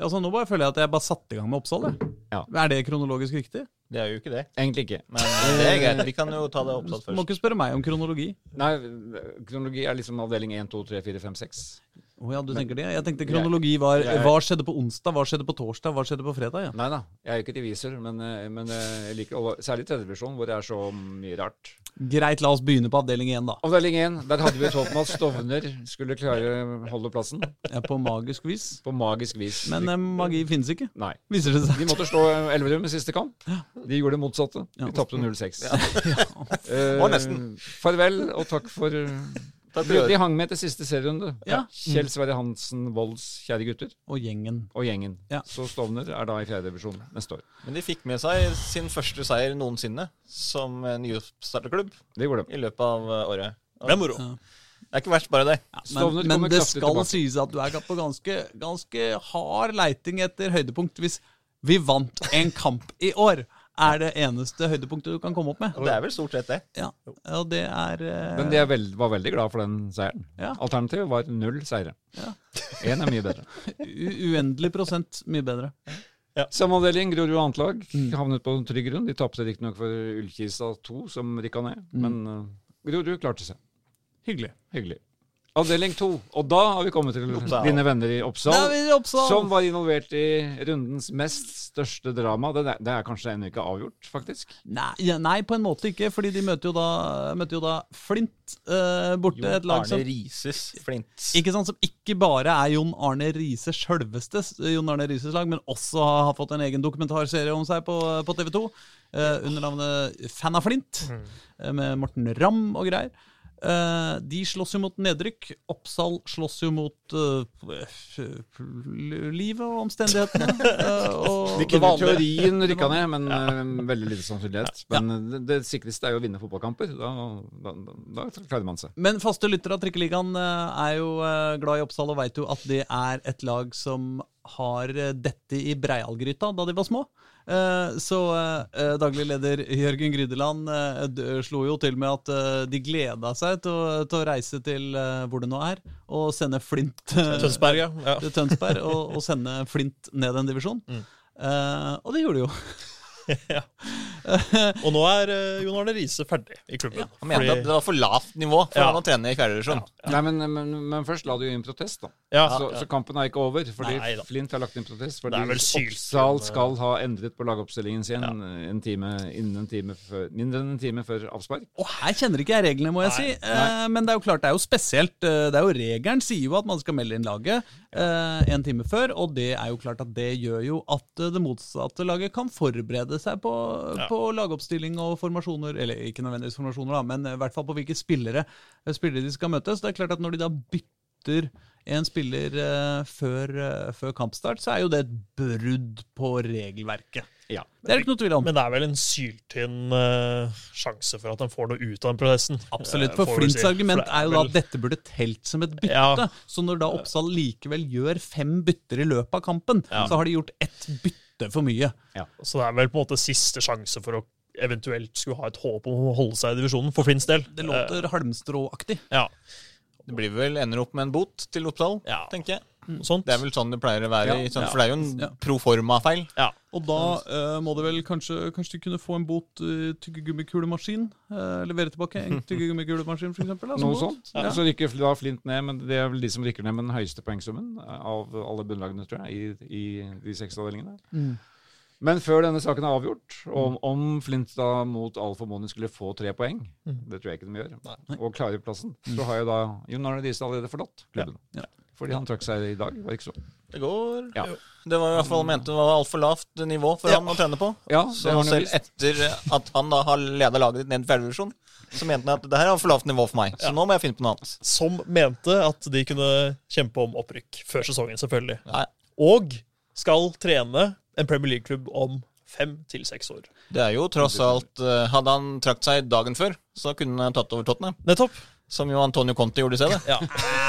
Speaker 1: Altså, nå bare føler jeg at jeg bare satte i gang med Oppsal.
Speaker 4: Ja.
Speaker 1: Er det kronologisk riktig?
Speaker 2: Det er jo ikke det.
Speaker 4: Egentlig ikke.
Speaker 2: Men eh, det er greit. Vi kan jo ta det oppsatt
Speaker 1: Du må ikke spørre meg om kronologi.
Speaker 4: Nei, kronologi er liksom avdeling 1, 2, 3, 4, 5, 6.
Speaker 1: Å ja, du tenker det? Jeg tenkte kronologi var
Speaker 4: jeg-
Speaker 1: hva skjedde på onsdag, hva skjedde på torsdag, hva skjedde på fredag? ja.
Speaker 4: Nei da, jeg er jo ikke revisor, men, eh, men eh, jeg liker særlig tredjevisjon, hvor det er så mye rart.
Speaker 1: Greit, la oss begynne på avdeling én, da.
Speaker 4: Avdeling 1, der hadde vi om at Stovner skulle klare å holde plassen.
Speaker 1: Ja, På magisk vis.
Speaker 4: På magisk vis.
Speaker 1: Men eh, magi finnes ikke,
Speaker 4: Nei.
Speaker 1: viser det seg.
Speaker 4: De måtte slå Elverum i siste kamp. De gjorde det motsatte.
Speaker 1: Ja.
Speaker 4: De tapte 0-6.
Speaker 2: Det var nesten.
Speaker 4: farvel, og takk for de, de hang med til siste serierunde.
Speaker 1: Ja.
Speaker 4: Kjell Sverre Hansen, Volds kjære gutter,
Speaker 1: Og gjengen.
Speaker 4: og gjengen.
Speaker 1: Ja.
Speaker 4: Så Stovner er da i fjerdedivisjon neste år.
Speaker 2: Men de fikk med seg sin første seier noensinne som eh, nyoppstartet klubb
Speaker 4: Det gjorde
Speaker 2: i løpet av året. året.
Speaker 3: Det er moro.
Speaker 1: Ja.
Speaker 2: Det er ikke verst, bare det.
Speaker 1: Men, men det skal
Speaker 4: tilbake.
Speaker 1: sies at du er på ganske, ganske hard leiting etter høydepunkt hvis vi vant en kamp i år. Er det eneste høydepunktet du kan komme opp med.
Speaker 2: Og det er vel stort sett det.
Speaker 1: Ja, og det er Uh...
Speaker 4: Men jeg veld, var veldig glad for den seieren.
Speaker 1: Ja.
Speaker 4: Alternativet var null seire.
Speaker 1: Ja.
Speaker 4: Er mye bedre.
Speaker 1: u uendelig prosent mye bedre.
Speaker 4: Samme avdeling, Grorud annet lag,
Speaker 1: Mm.
Speaker 4: havnet på trygg grunn. De tapte riktignok for Ullkisa 2, som rykka ned.
Speaker 1: Mm.
Speaker 4: Men uh, Grorud klarte seg.
Speaker 1: Hyggelig.
Speaker 4: Hyggelig. Avdeling 2. Og da har vi kommet til
Speaker 2: Oppsal.
Speaker 4: dine venner i Oppsal.
Speaker 1: vi Oppsal.
Speaker 4: Som var involvert i rundens mest største drama. Det er, det er kanskje ennå ikke avgjort, faktisk.
Speaker 1: Nei, nei, på en måte ikke, fordi de møter jo da, møter jo da Flint uh, borte. et lag som
Speaker 2: Arne Rises Flint.
Speaker 1: ikke sant, som ikke bare er Jon Arne Riise sjølveste Jon Arne Rises lag, men også har fått en egen dokumentarserie om seg på, på TV 2 uh, under navnet Fan av Flint, eh, med Morten Ramm og greier. Eh, de slåss jo mot nedrykk. Oppsal slåss jo mot uh, livet og omstendighetene. Uh, og
Speaker 4: De kunne teorien rykka ned, men eh, veldig lite sannsynlighet. Men det, det sikreste er jo å vinne fotballkamper. Da, da, da, da klarer man seg.
Speaker 1: Men faste lyttere av Trikkeligaen er jo glad i Oppsal og veit jo at det er et lag som har dette i Breialgryta da de var små. Eh, Så eh, daglig leder Jørgen Grydeland eh, slo jo til med at eh, de gleda seg til å, til å reise til eh, hvor det nå er, og sende Flint eh,
Speaker 3: Tønsberg, ja. ja.
Speaker 1: til Tønsberg, og, og sende Flint ned en divisjon.
Speaker 3: Mm.
Speaker 1: Eh, og det gjorde de jo.
Speaker 3: Og nå er eh, Jon Arne Riise ferdig i klubben.
Speaker 2: Han mente at det var for lavt nivå for
Speaker 3: Ja.
Speaker 2: han å trene i fjerde divisjon.
Speaker 4: Nei, men, men, men først la du inn protest, da.
Speaker 3: ja,
Speaker 4: Så, så kampen er ikke over, fordi
Speaker 3: Nei.
Speaker 4: Flint har lagt inn protest. Fordi Oppsal
Speaker 3: eh,
Speaker 4: skal ha endret på lagoppstillingen sin en time, innen en time før, mindre enn en time før avspark.
Speaker 1: Og her kjenner ikke jeg reglene, må jeg
Speaker 3: Nei,
Speaker 1: si. Nei. men det er jo klart, det er jo spesielt. Eh, det er jo Regelen sier jo at man skal melde inn laget eh, en time før, og det er jo klart at det gjør jo at eh, det motsatte laget kan forberede seg på,
Speaker 3: Ja.
Speaker 1: på lagoppstilling og formasjoner, eller ikke nødvendigvis formasjoner, da, men i hvert fall på hvilke spillere, eh, spillere de skal møte. Så det er klart at når de da bytter en spiller eh, før, eh, før kampstart, så er jo det et brudd på regelverket.
Speaker 4: Ja.
Speaker 1: Det er det ikke noe tvil om.
Speaker 3: Men det er vel en syltynn uh, sjanse for at han får noe ut av den prosessen.
Speaker 1: Absolutt,
Speaker 3: eh,
Speaker 1: for Flints
Speaker 3: si.
Speaker 1: argument
Speaker 3: For det
Speaker 1: er jo da at dette burde telt som et bytte.
Speaker 3: Ja.
Speaker 1: Så når da Oppsal likevel gjør fem bytter i løpet av kampen,
Speaker 3: Ja.
Speaker 1: så har de gjort ett bytte for mye.
Speaker 3: Så det er vel på en måte siste sjanse for å eventuelt skulle ha et håp om å holde seg i divisjonen, for Flints del.
Speaker 1: Det låter halmstråaktig.
Speaker 3: Eh, ja,
Speaker 2: Det blir vel ender opp med en bot til Oppsal,
Speaker 3: Ja.
Speaker 2: tenker jeg. Det er vel sånn det pleier å være.
Speaker 1: Ja.
Speaker 2: sånn, For det er jo en
Speaker 1: Ja.
Speaker 2: pro forma-feil.
Speaker 3: Ja.
Speaker 1: Og da eh, må det vel kanskje Kanskje de kunne få en bot uh, tyggegummikulemaskin. Eh, levere tilbake en tyggegummikulemaskin, f.eks. eksempel?
Speaker 4: Noe sånt.
Speaker 1: Ja.
Speaker 4: Så rykker da Flint ned, men det er vel de som rykker ned med den høyeste poengsummen av alle bunnlagene, tror jeg, i, i de seks avdelingene.
Speaker 1: Mm.
Speaker 4: Men før denne saken er avgjort, om, om Flint da mot all formodning skulle få tre poeng, det tror jeg ikke de gjør,
Speaker 3: Nei.
Speaker 4: og klarer plassen, så har jo da Jon Arne Riise allerede forlatt klubben.
Speaker 1: Ja.
Speaker 4: Fordi han trakk seg i dag, var det ikke så?
Speaker 2: Det går.
Speaker 4: Ja.
Speaker 2: Det var i hvert fall mente det var altfor lavt nivå for
Speaker 3: Ja.
Speaker 2: han å trene på.
Speaker 4: Ja,
Speaker 2: Så selv
Speaker 4: vist.
Speaker 2: etter at han da har leda laget ditt ned til fjerdedivisjon, så mente han at det her er for lavt nivå for meg. Så nå må jeg finne på noe annet.
Speaker 3: Som mente at de kunne kjempe om opprykk før sesongen, selvfølgelig.
Speaker 2: Ja,
Speaker 3: Og skal trene en Premier League-klubb om fem til seks år.
Speaker 2: det er jo tross alt eh, Hadde han trakt seg dagen før, så kunne han tatt over Tottenham.
Speaker 3: Nettopp.
Speaker 2: Som jo Antonio Conte gjorde i stedet.
Speaker 3: Ja.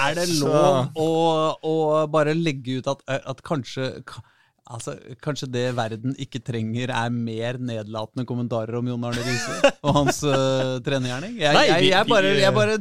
Speaker 1: Er det lov å, å bare legge ut at, at kanskje Altså, Kanskje det verden ikke trenger, er mer nedlatende kommentarer om Jon Arne Riise og hans uh, trenergjerning? Jeg, jeg, jeg bare, jeg bare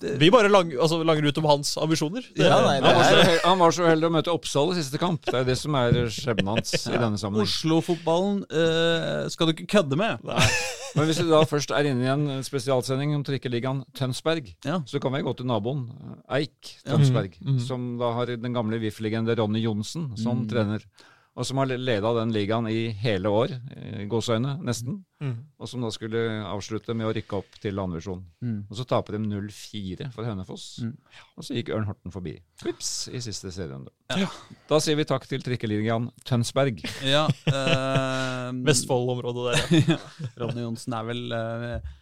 Speaker 1: te,
Speaker 3: Vi bare lang, altså, langer ut om hans ambisjoner. Det,
Speaker 2: Ja, nei,
Speaker 4: Han var, så,
Speaker 2: det
Speaker 4: han var så heldig å møte Oppsal i siste kamp. Det er det som er skjebnen hans i denne sammenheng.
Speaker 1: Oslo-fotballen eh, skal du ikke kødde med. Nei.
Speaker 4: Men hvis du da først er inne i en spesialsending om trikkeligaen Tønsberg,
Speaker 1: Ja.
Speaker 4: så kan vi gå til naboen, eh, Eik Tønsberg,
Speaker 3: Mm, mm.
Speaker 4: som da har den gamle VIF-legende Ronny Johnsen som trener. Og som har leda den ligaen i hele år, i gåseøyne nesten.
Speaker 3: Mm.
Speaker 4: Og som da skulle avslutte med å rykke opp til andrevisjon.
Speaker 1: Mm.
Speaker 4: Og så taper de 0-4 for Hønefoss.
Speaker 1: Mm.
Speaker 4: Og så gikk Ørn Horten forbi. Vips, i siste serierunde. Da sier vi takk til trikkeligaen Tønsberg.
Speaker 1: Ja, eh,
Speaker 3: Vestfold-området der. Ja.
Speaker 1: Ronny Johnsen er vel eh,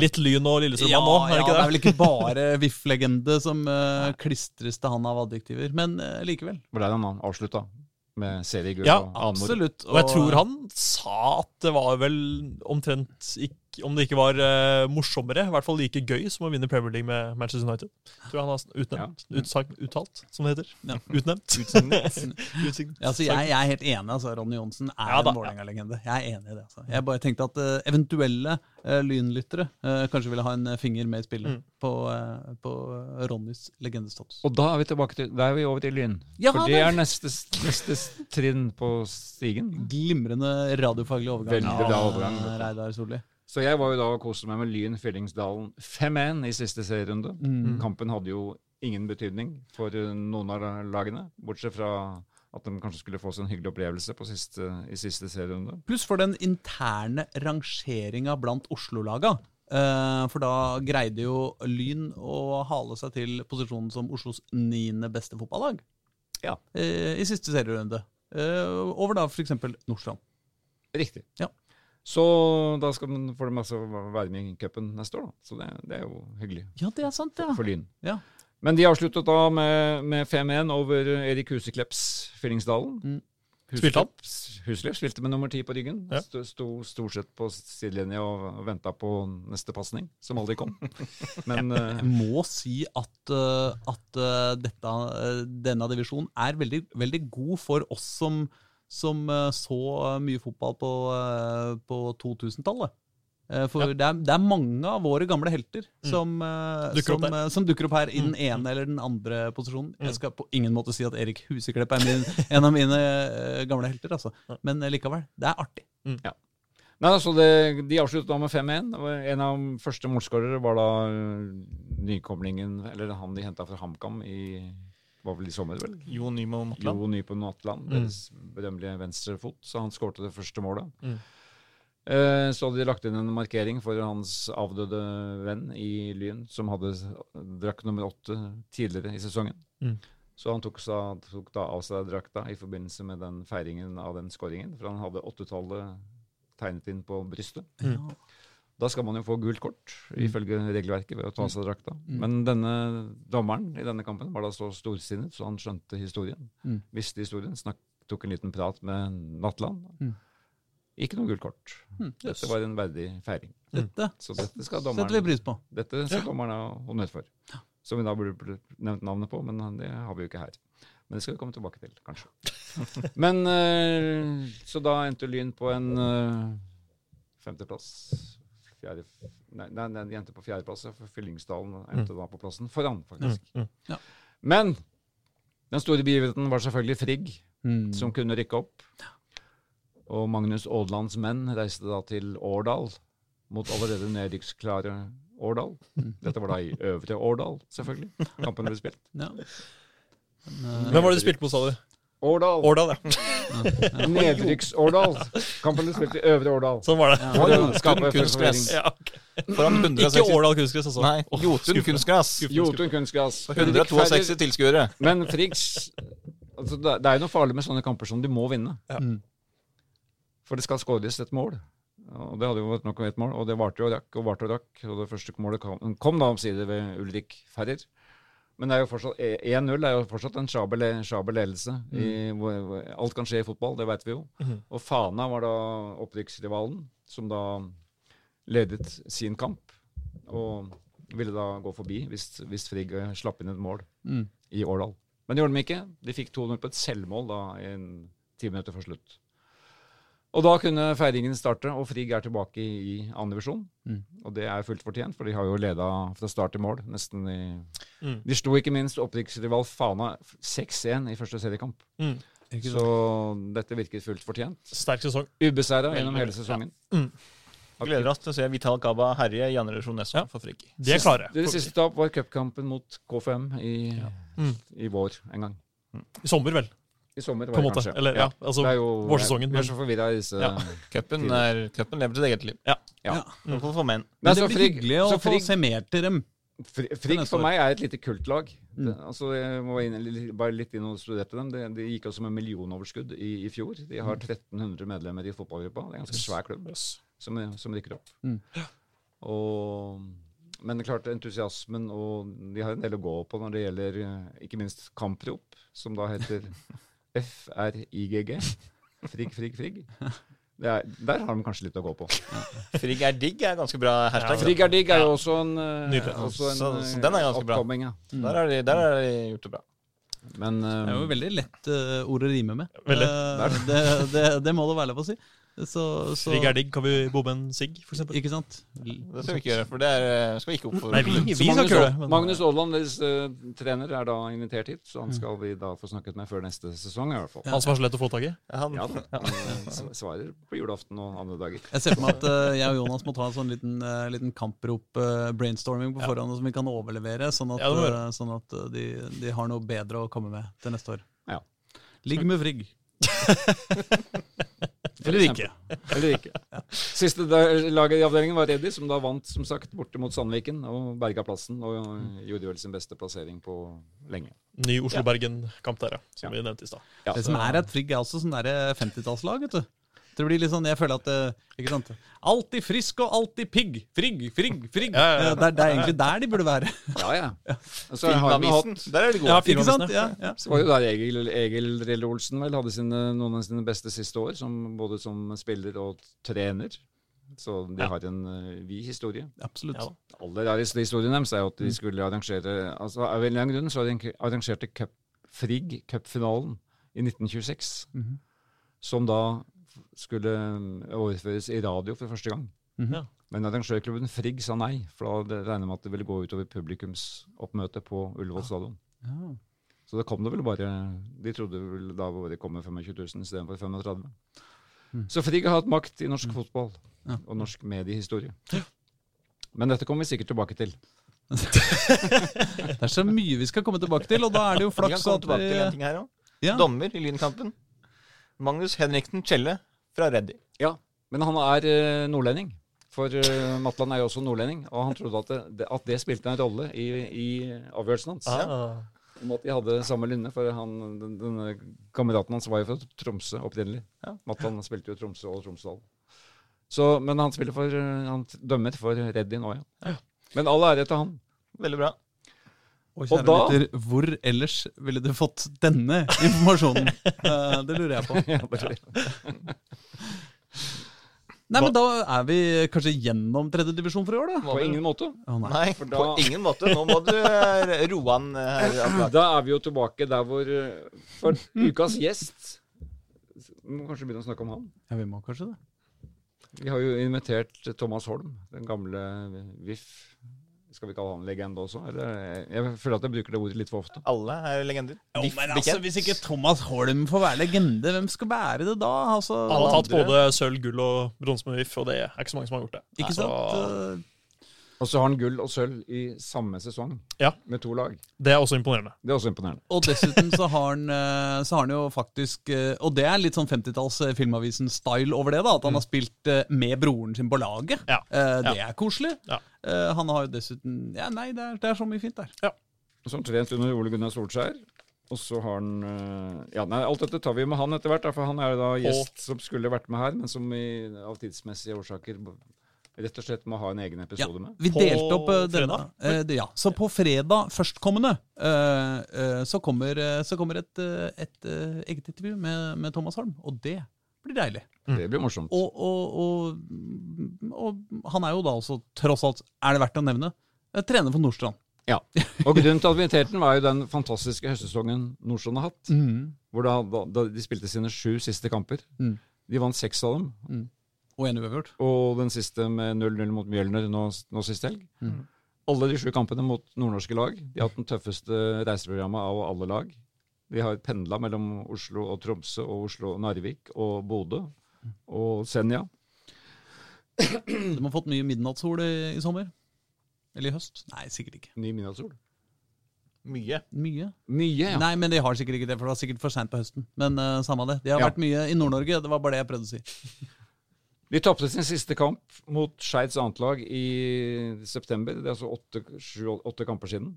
Speaker 3: Litt Lyn og Lillestrøm
Speaker 1: ja,
Speaker 3: nå, er det
Speaker 1: ja,
Speaker 3: ikke
Speaker 1: det
Speaker 3: det?
Speaker 1: er vel ikke bare VIF-legende som uh, klistres til han av adjektiver, men uh, likevel.
Speaker 4: er det han avslutta med seriegull
Speaker 3: Ja,
Speaker 4: og annen moro?
Speaker 1: Absolutt.
Speaker 3: Og jeg tror han sa at det var vel omtrent ikke, Om det ikke var uh, morsommere, i hvert fall like gøy som å vinne Premier League med Manchester United. Tror jeg han har utnevnt, utsagt, uttalt, som det heter.
Speaker 1: Ja.
Speaker 3: Utnevnt.
Speaker 1: Ja, altså, jeg, jeg er helt enig. altså, Ronny Johnsen er
Speaker 3: Ja da,
Speaker 1: en Vålerenga-legende. Jeg er enig i det. altså. Jeg bare tenkte at uh, eventuelle uh, lynlyttere kanskje ville ha en finger med i spillet
Speaker 3: Mm.
Speaker 1: på, på Ronnys legendestatus.
Speaker 4: Og da er vi tilbake til, da er vi over til Lyn.
Speaker 1: Ja,
Speaker 4: For det er neste, neste trinn på stigen.
Speaker 1: Glimrende radiofaglig overgang.
Speaker 4: Veldig bra overgang.
Speaker 1: Reidar Solli.
Speaker 4: Så jeg var jo da og koste meg med Lyn Fyllingsdalen 5-1 i siste serierunde.
Speaker 1: Mm.
Speaker 4: Kampen hadde jo ingen betydning for eh, noen av lagene, bortsett fra at de kanskje skulle få seg en hyggelig opplevelse på siste, i siste serierunde.
Speaker 1: Pluss for den interne rangeringa blant Oslo-laga. Eh, for da greide jo Lyn å hale seg til posisjonen som Oslos niende beste fotballag
Speaker 4: Ja.
Speaker 1: eh, i siste serierunde. Over da f.eks. Nordstrand.
Speaker 4: Riktig.
Speaker 1: Ja.
Speaker 4: Så da skal man få det masse være med i cupen neste år, da. Så det, det er jo hyggelig
Speaker 1: Ja, det er sant, ja.
Speaker 4: for Lyn.
Speaker 1: ja.
Speaker 4: Men de avsluttet da med, med 5-1 over Erik Huseklepps Fyllingsdalen.
Speaker 1: Mm.
Speaker 3: Spilte han?
Speaker 4: Spilte med nummer ti på ryggen.
Speaker 3: Ja.
Speaker 4: Sto, sto stort sett på sidelinja og, venta på neste pasning, som aldri kom. Men eh,
Speaker 1: Jeg må si at, eh, at eh, dette, denne divisjonen er veldig, veldig god for oss som, som eh, så mye fotball på, eh, på 2000-tallet. Eh, For
Speaker 3: Ja.
Speaker 1: det, er, det er mange av våre gamle helter som, mm.
Speaker 3: Dukker opp
Speaker 1: som, eh, som dukker opp her i den ene eller den andre posisjonen.
Speaker 3: Mm.
Speaker 1: Jeg skal på ingen måte si at Erik Huseklepp er min, en av mine eh, gamle helter, altså. men eh, likevel. Det er artig.
Speaker 4: Nei, altså det, De avsluttet da med 5-1. En av de første målskårere var da nykomlingen, eller han de henta fra HamKam i var vel i sommer, vel?
Speaker 2: Jo Nymo Matland.
Speaker 4: Jo Nypo Natland,
Speaker 3: Mm.
Speaker 4: deres berømmelige venstrefot. Så han skårte det første målet.
Speaker 3: Mm.
Speaker 4: Eh, så hadde de lagt inn en markering for hans avdøde venn i Lyn, som hadde drakk nummer åtte tidligere i sesongen.
Speaker 3: Mm.
Speaker 4: Så han tok, sa, tok da av seg drakta i forbindelse med den feiringen av den skåringen. For han hadde åttetallet tegnet inn på brystet.
Speaker 3: Mm.
Speaker 4: Da skal man jo få gult kort, ifølge regelverket, ved å ta av seg drakta.
Speaker 1: Mm.
Speaker 4: Men denne dommeren i denne kampen var da så storsinnet, så han skjønte historien.
Speaker 1: Mm.
Speaker 4: Visste historien. Snakk, tok en liten prat med Nattland.
Speaker 1: Mm.
Speaker 4: Ikke noe gult kort.
Speaker 1: Jøss.
Speaker 4: Dette var en verdig feiring.
Speaker 1: Dette
Speaker 4: Så dette skal
Speaker 1: setter vi
Speaker 4: dommeren,
Speaker 1: pris på.
Speaker 4: dette skal dommeren ha honnør for. Som vi da burde burde nevnt navnet på, men det har vi jo ikke her. Men det skal vi komme tilbake til, kanskje. Men eh, Så da endte Lyn på en eh, femteplass. Fjerde, nei, nei, en de endte på fjerdeplass, Fyllingsdalen endte da på plassen foran, faktisk.
Speaker 3: Mm. Mm.
Speaker 4: Men den store begivenheten var selvfølgelig Frigg,
Speaker 1: Mm.
Speaker 4: som kunne rykke opp. Og Magnus Aadlands menn reiste da til Årdal, mot allerede nedrykksklare Årdal. Dette var da i Øvre Årdal, selvfølgelig. Kampen ble spilt.
Speaker 1: Ja. Men,
Speaker 3: Hvem var det du spilte mot, sa du?
Speaker 4: Årdal!
Speaker 3: Årdal, ja.
Speaker 4: Nedrykks-Årdal. Kampen ble spilt i Øvre Årdal.
Speaker 3: Sånn var det.
Speaker 1: Ja.
Speaker 2: Kun kunstgress.
Speaker 3: Ja, okay.
Speaker 2: Foran
Speaker 3: Ikke Årdal kunstgress, altså.
Speaker 2: Nei, Jotun kunstgress.
Speaker 4: Jotun kunstgress.
Speaker 2: 162 tilskuere.
Speaker 4: Men Friggs altså det, er jo noe farlig med sånne kamper som de må vinne.
Speaker 1: Ja.
Speaker 4: For det skal skåres et mål. Og det hadde jo vært nok om ett mål, og det varte og rakk og varte og rakk. Og det første målet kom, kom da omsider ved Ulrik Ferrer. Men det er jo fortsatt 1-0 er jo fortsatt en sjaber ledelse. Hvor, alt kan skje i fotball, det vet vi jo.
Speaker 3: Mm.
Speaker 4: Og Fana var da opprykksrivalen, som da ledet sin kamp. Og ville da gå forbi hvis, hvis Frigg eh, slapp inn et mål
Speaker 1: Mm.
Speaker 4: i Årdal. Men det gjorde de ikke. De fikk 2-0 på et selvmål da i en ti minutter før slutt. Og da kunne feiringen starte, og Frigg er tilbake i, i andre divisjon.
Speaker 1: Mm.
Speaker 4: Og det er fullt fortjent, for de har jo leda fra start til mål. nesten i...
Speaker 3: Mm.
Speaker 4: De slo ikke minst opprykksrival Fana 6-1 i første seriekamp.
Speaker 3: Mm.
Speaker 4: Så dette virket fullt fortjent.
Speaker 3: Sterk sesong.
Speaker 4: Ubeseira gjennom hele
Speaker 3: sesongen.
Speaker 4: sesongen.
Speaker 2: Gleder oss til å se Vital Gaba herje i andre divisjon neste
Speaker 3: Ja.
Speaker 2: for Frigg.
Speaker 3: Det er klare.
Speaker 4: Deres siste tap var cupkampen mot KFM i,
Speaker 3: Mm.
Speaker 4: i vår en gang.
Speaker 3: I sommer, vel.
Speaker 4: I sommer,
Speaker 3: På
Speaker 4: var
Speaker 3: en
Speaker 4: det
Speaker 3: måte.
Speaker 4: kanskje.
Speaker 3: Eller, ja, altså,
Speaker 4: det er jo,
Speaker 3: vårsesongen,
Speaker 4: Vi er så forvirra i disse
Speaker 3: Ja.
Speaker 2: Cupen er- cupen lever sitt eget liv.
Speaker 3: Ja.
Speaker 4: Ja.
Speaker 2: I hvert fall for menn.
Speaker 1: Men
Speaker 4: Men
Speaker 1: det blir hyggelig å få
Speaker 4: Frigg-
Speaker 1: se mer til dem.
Speaker 4: Fri- Frigg for meg er et lite kultlag.
Speaker 1: Mm.
Speaker 4: Det, altså, jeg må inn, bare litt inn og studere dem. De, de gikk også med millionoverskudd i, i fjor. De har 1300 medlemmer i fotballgruppa. Det er en ganske svær klubb som, som rykker opp.
Speaker 1: Mm.
Speaker 4: Og, men det er klart entusiasmen, og de har en del å gå på når det gjelder eh, ikke minst kamprop, som da heter FRIGG. Frigg, frigg, frigg. Det er, der har de kanskje litt å gå på.
Speaker 2: Frigg er digg er ganske bra hashtag.
Speaker 4: Frigg er digg er jo også en, eh, også en
Speaker 2: Så-
Speaker 4: eh,
Speaker 2: så den er ganske bra.
Speaker 4: oppkomming, ja.
Speaker 2: Der har de, de gjort det bra.
Speaker 4: Men
Speaker 1: Det er jo
Speaker 4: eh,
Speaker 1: veldig lett uh, ord å rime med. Eh, det, det, det må det være lov å si. Så, så
Speaker 3: Frigg er digg. Kan vi bombe en sigg, for eksempel?
Speaker 1: Ikke sant?
Speaker 2: Det skal vi ikke gjøre, for det er, skal vi ikke oppfordre
Speaker 3: Nei, vi, vi skal
Speaker 4: Magnus,
Speaker 3: ikke gjøre det. Men-
Speaker 4: Magnus Aaland, deres uh, trener, er da invitert hit, så han skal vi da få snakket med før neste sesong, i hvert fall.
Speaker 3: Han som er så lett å få tak i?
Speaker 2: Han,
Speaker 4: Ja. Han eh, svarer på julaften og andre dager.
Speaker 1: Jeg ser for meg at uh, jeg og Jonas må ta en sånn liten, uh, liten kamprop-brainstorming på
Speaker 3: Ja.
Speaker 1: forhånd som vi kan overlevere, sånn at,
Speaker 3: Ja,
Speaker 1: eh, sånn at eh, de, de har noe bedre å komme med til neste år.
Speaker 4: Ja.
Speaker 1: Ligg med Frigg.
Speaker 4: Eller ikke. Eller ikke. Siste laget i avdelingen var Reddy, som da vant som sagt borte mot Sandviken og berga plassen og gjorde vel sin beste plassering på lenge.
Speaker 3: Ny Oslo-Bergen-kamp der, ja. Som
Speaker 4: Ja.
Speaker 3: vi nevnte i stad.
Speaker 4: Ja,
Speaker 1: Det som er at Frigg er også sånn der 50-tallslag, vet du. Det blir litt sånn, jeg føler at eh, ikke sant? Alltid frisk og alltid pigg. Frigg, frigg, frigg.
Speaker 3: Ja, ja, ja.
Speaker 1: Det, er, det er egentlig der de burde være.
Speaker 4: ja, ja. Altså, så har vi hatt
Speaker 2: Filmavisen, der er de gode.
Speaker 3: Ja,
Speaker 1: Ikke sant? Ja, ja.
Speaker 4: Så var det jo der Egil, Egil Drille Olsen vel hadde sine, noen av sine beste siste år, som, både som spiller og trener. Så de
Speaker 3: Ja.
Speaker 4: har en uh, vid historie.
Speaker 1: Absolutt.
Speaker 3: Ja.
Speaker 4: Aller rareste historien deres er jo at de skulle arrangere altså Av en lang grunn så arrange- arrangerte cup, Frigg cupfinalen i 1926.
Speaker 1: Mhm.
Speaker 4: som da skulle mm, overføres i radio for første gang.
Speaker 1: Mhm.
Speaker 3: Ja.
Speaker 4: Men arrangørklubben Frigg sa nei, for da regner med at det ville gå utover publikumsoppmøtet på Ullevål stadion.
Speaker 1: Ja.
Speaker 4: Så da kom det vel bare De trodde vel da bare det kom 25 000 istedenfor 35
Speaker 1: Mm.
Speaker 4: Så Frigg har hatt makt i norsk fotball
Speaker 1: Ja.
Speaker 4: og norsk mediehistorie. Men dette kommer vi sikkert tilbake til.
Speaker 1: Det er så mye vi skal komme tilbake til, og da er det jo
Speaker 2: Vi kan
Speaker 1: flaks
Speaker 2: komme
Speaker 1: at
Speaker 2: tilbake til en ting her òg.
Speaker 1: ja.
Speaker 2: Dommer i Lynkampen. Magnus Henriksen Kjelle fra Reddy.
Speaker 4: Ja, Men han er eh, nordlending. For eh, Matland er jo også nordlending, og han trodde at det, at det spilte en rolle i, i avgjørelsen hans.
Speaker 3: Ah.
Speaker 4: Om at de hadde samme lynne, for han, den, denne kameraten hans var jo fra Tromsø opprinnelig.
Speaker 2: Ja.
Speaker 4: Matland spilte jo Tromsø og Tromsdalen. Så, men han spiller for, eh, han dømmer for Reddy nå, ja. Men all ære til han.
Speaker 2: Veldig bra.
Speaker 1: Og
Speaker 4: Og
Speaker 1: kjære
Speaker 4: da-
Speaker 1: lytter, hvor ellers ville du fått denne informasjonen? Eh, det lurer jeg på. Nei, men Da er vi kanskje gjennom tredjedivisjon for i år, da?
Speaker 4: På ingen måte.
Speaker 1: Å, nei.
Speaker 2: Nei,
Speaker 4: da-
Speaker 2: på ingen måte. Nå må du eh, roe han eh, her.
Speaker 4: Da er vi jo tilbake der hvor For ukas gjest Vi må kanskje begynne å snakke om han.
Speaker 1: Ja, vi må kanskje det.
Speaker 4: Vi har jo invitert Thomas Holm, den gamle VIF. Skal vi kalle han legende også? Eller, jeg føler at jeg bruker det ordet litt for ofte.
Speaker 2: Alle er legender.
Speaker 1: Jo, men altså, Hvis ikke Thomas Holm får være legende, hvem skal bære det da? Altså,
Speaker 3: Han har tatt
Speaker 1: andre-
Speaker 3: både sølv, gull og bronse med VIF, og det er ikke så mange som har gjort det.
Speaker 1: Ikke
Speaker 3: Så
Speaker 1: sant? Eh,
Speaker 4: Og så har han gull og sølv i samme sesong
Speaker 3: Ja.
Speaker 4: med to lag.
Speaker 3: det er også imponerende.
Speaker 4: Det er også imponerende.
Speaker 1: Og dessuten så har han, eh, så har han jo faktisk eh, Og det er litt sånn 50-talls eh, Filmavisen-style over det, da. At han har spilt eh, med broren sin på laget.
Speaker 3: Ja.
Speaker 1: Det er koselig.
Speaker 3: Ja.
Speaker 1: Eh, Han har jo dessuten Ja, nei, det er, det er så mye fint der.
Speaker 4: Ja. så har han trent under Ole Gunnar Solskjær. Og så har han eh, Ja, nei, alt dette tar vi med han etter hvert, for han er da gjest som skulle vært med her, men som i, av tidsmessige årsaker rett og slett må ha en egen
Speaker 1: Ja,
Speaker 4: episode med.
Speaker 1: vi
Speaker 3: På
Speaker 1: delte opp eh, denne.
Speaker 3: fredag?
Speaker 1: eh, ja, Så på fredag førstkommende så kommer, så kommer et, et eget intervju med, med Thomas Holm, og det blir deilig.
Speaker 4: Det blir morsomt.
Speaker 1: Og, og, og, og han er jo da også, tross alt, er det verdt å nevne, eh, trener for Nordstrand.
Speaker 4: Ja. Og grunnen til at vi inviterte den, var jo den fantastiske høstsesongen Nordstrand har hatt. Hvor da, da, da de spilte sine sju siste kamper.
Speaker 1: Mm.
Speaker 4: De vant seks av dem.
Speaker 1: Og en uavgjort.
Speaker 4: Og den siste med 0-0 mot Mjølner nå, nå sist helg.
Speaker 1: Mm.
Speaker 4: Alle de sju kampene mot nordnorske lag. De har hatt den tøffeste reiseprogrammet av alle lag. De har pendla mellom Oslo og Tromsø og Oslo og Narvik og Bodø og Senja.
Speaker 1: De har fått mye midnattssol i, i sommer. Eller i høst. Nei, sikkert ikke.
Speaker 4: Ny midnattssol.
Speaker 2: Mye.
Speaker 1: Mye.
Speaker 4: Mye, ja.
Speaker 1: Nei, men de har sikkert ikke det, for det var sikkert for seint på høsten. Men uh, samme det. De har
Speaker 4: Ja.
Speaker 1: vært mye i Nord-Norge. Det var bare det jeg prøvde å si.
Speaker 4: De tapte sin siste kamp mot Skeids annetlag i september. Det er altså åtte, sju, åtte kamper siden.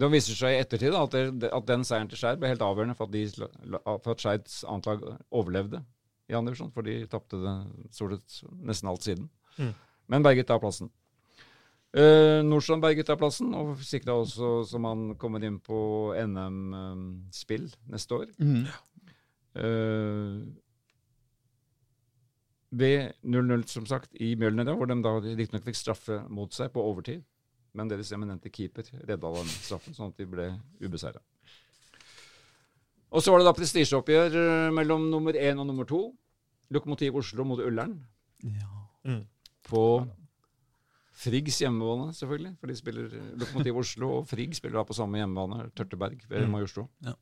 Speaker 4: Det viser seg i ettertid da, at, det, at den seieren til Skeid ble helt avgjørende for at, de, for at Skeids annetlag overlevde i andre divisjon. For de tapte det nesten alt siden.
Speaker 3: Mm.
Speaker 4: Men berget da plassen. Uh, Nordstrand berget da plassen, og sikra også som han kommer inn på NM-spill neste år. Eh, ved 0-0, som sagt, i Mjølner, hvor de da riktignok fikk straffe mot seg på overtid. Men deres eminente keeper redda den straffen, sånn at de ble ubeseira. Og så var det da prestisjeoppgjør eh, mellom nummer én og nummer to. Lokomotiv Oslo mot Ullern.
Speaker 1: Ja.
Speaker 3: Mm.
Speaker 4: På Friggs hjemmebane, selvfølgelig. For de spiller eh, Lokomotiv Oslo og Frigg spiller da på samme hjemmebane, Tørteberg ved
Speaker 3: Mm.
Speaker 4: Majorstua.
Speaker 1: Ja.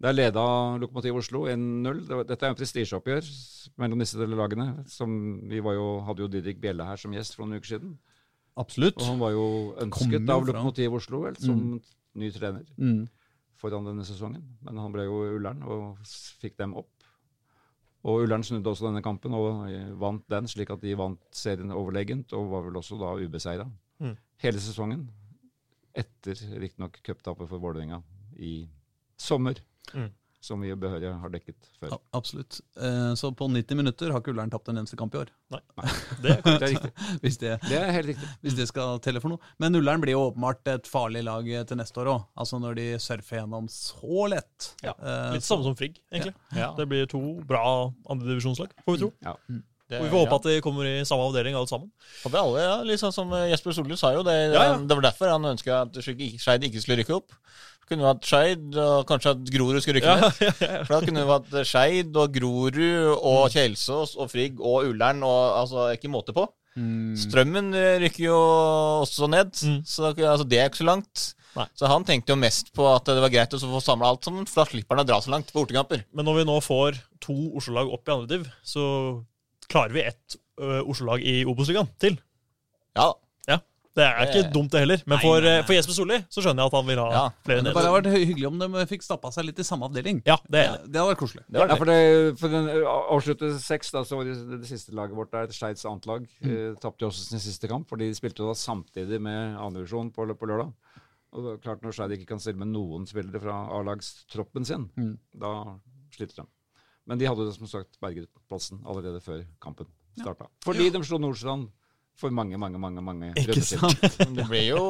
Speaker 4: Der leda Lokomotiv Oslo 1-0. Dette er en prestisjeoppgjør mellom disse lagene. Som vi var jo, hadde jo Didrik Bjelle her som gjest for noen uker siden.
Speaker 1: Absolutt.
Speaker 4: Og han var jo ønsket
Speaker 1: jo
Speaker 4: av Lokomotiv Oslo vel, som ny trener
Speaker 1: Mm.
Speaker 4: foran denne sesongen. Men han ble jo Ullern og fikk dem opp. Og Ullern snudde også denne kampen og eh, vant den, slik at de vant serien overlegent og var vel også da ubeseira
Speaker 3: Mm.
Speaker 4: hele sesongen. Etter riktignok cuptapet for Vålerenga i sommer,
Speaker 3: Mm.
Speaker 4: Som vi behørig har dekket før.
Speaker 1: Ja, absolutt. Eh, så på 90 minutter har ikke Ullern tapt en eneste kamp i år.
Speaker 3: Det er
Speaker 4: Det er riktig.
Speaker 1: Hvis det,
Speaker 4: Det er helt riktig.
Speaker 1: hvis det skal telle for noe. Men Ullern blir jo åpenbart et farlig lag eh, til neste år òg. Altså når de surfer gjennom så lett.
Speaker 3: Ja,
Speaker 1: Eh,
Speaker 3: litt samme som Frigg, egentlig.
Speaker 2: Ja.
Speaker 3: Det blir to bra andredivisjonslag, får vi tro.
Speaker 4: Ja.
Speaker 2: Det-
Speaker 3: Og vi får håpe
Speaker 2: ja.
Speaker 3: at de kommer i samme avdeling alle sammen.
Speaker 2: Håper alle, ja, sånn som Jesper Solli sa jo. Det,
Speaker 3: Ja, ja.
Speaker 2: det var derfor han ønska at Skeid ikke skulle rykke opp. Kunne hatt Skeid, og kanskje at Grorud skulle rykke ned.
Speaker 3: ja, ja.
Speaker 2: For da kunne vi hatt Skeid og Grorud og Kjelsås og Frigg og Ullern og altså ikke måte på. Strømmen eh, rykker jo også ned,
Speaker 3: Mm.
Speaker 2: så altså, det er ikke så langt.
Speaker 3: Nei.
Speaker 2: Så han tenkte jo mest på at det var greit å få samla alt sammen, for da slipper han å dra så langt på bortekamper.
Speaker 3: Men når vi nå får to Oslo-lag opp i andre div, så klarer vi ett Oslo-lag i Obos-ligaen til.
Speaker 2: Ja,
Speaker 3: Det er ikke
Speaker 2: Det-
Speaker 3: dumt, det heller. Men
Speaker 1: Nei,
Speaker 3: for,
Speaker 1: nei,
Speaker 3: eh,
Speaker 1: nei.
Speaker 3: for Jesper Solli så skjønner jeg at han vil ha
Speaker 2: Ja,
Speaker 3: flere
Speaker 1: Det bare hadde vært hyggelig om de fikk stappa seg litt i samme avdeling.
Speaker 3: Ja, det er
Speaker 1: Ja, det hadde vært koselig.
Speaker 2: det var
Speaker 4: Ja, for det, for den ø, avslutte seks, da, så var det, det siste laget vårt der, Skeids annet lag, mm. tapte også sin siste kamp, for de spilte da samtidig med andredivisjon på, på lørdag. Og det er klart Når Skeid ikke kan stille med noen spillere fra A-lagstroppen sin,
Speaker 1: Mm.
Speaker 4: da sliter de. Men de hadde som sagt berget plassen allerede før kampen starta. Fordi de slo Nordstrand for mange, mange, mange mange
Speaker 1: Ikke sant?
Speaker 2: Det ble jo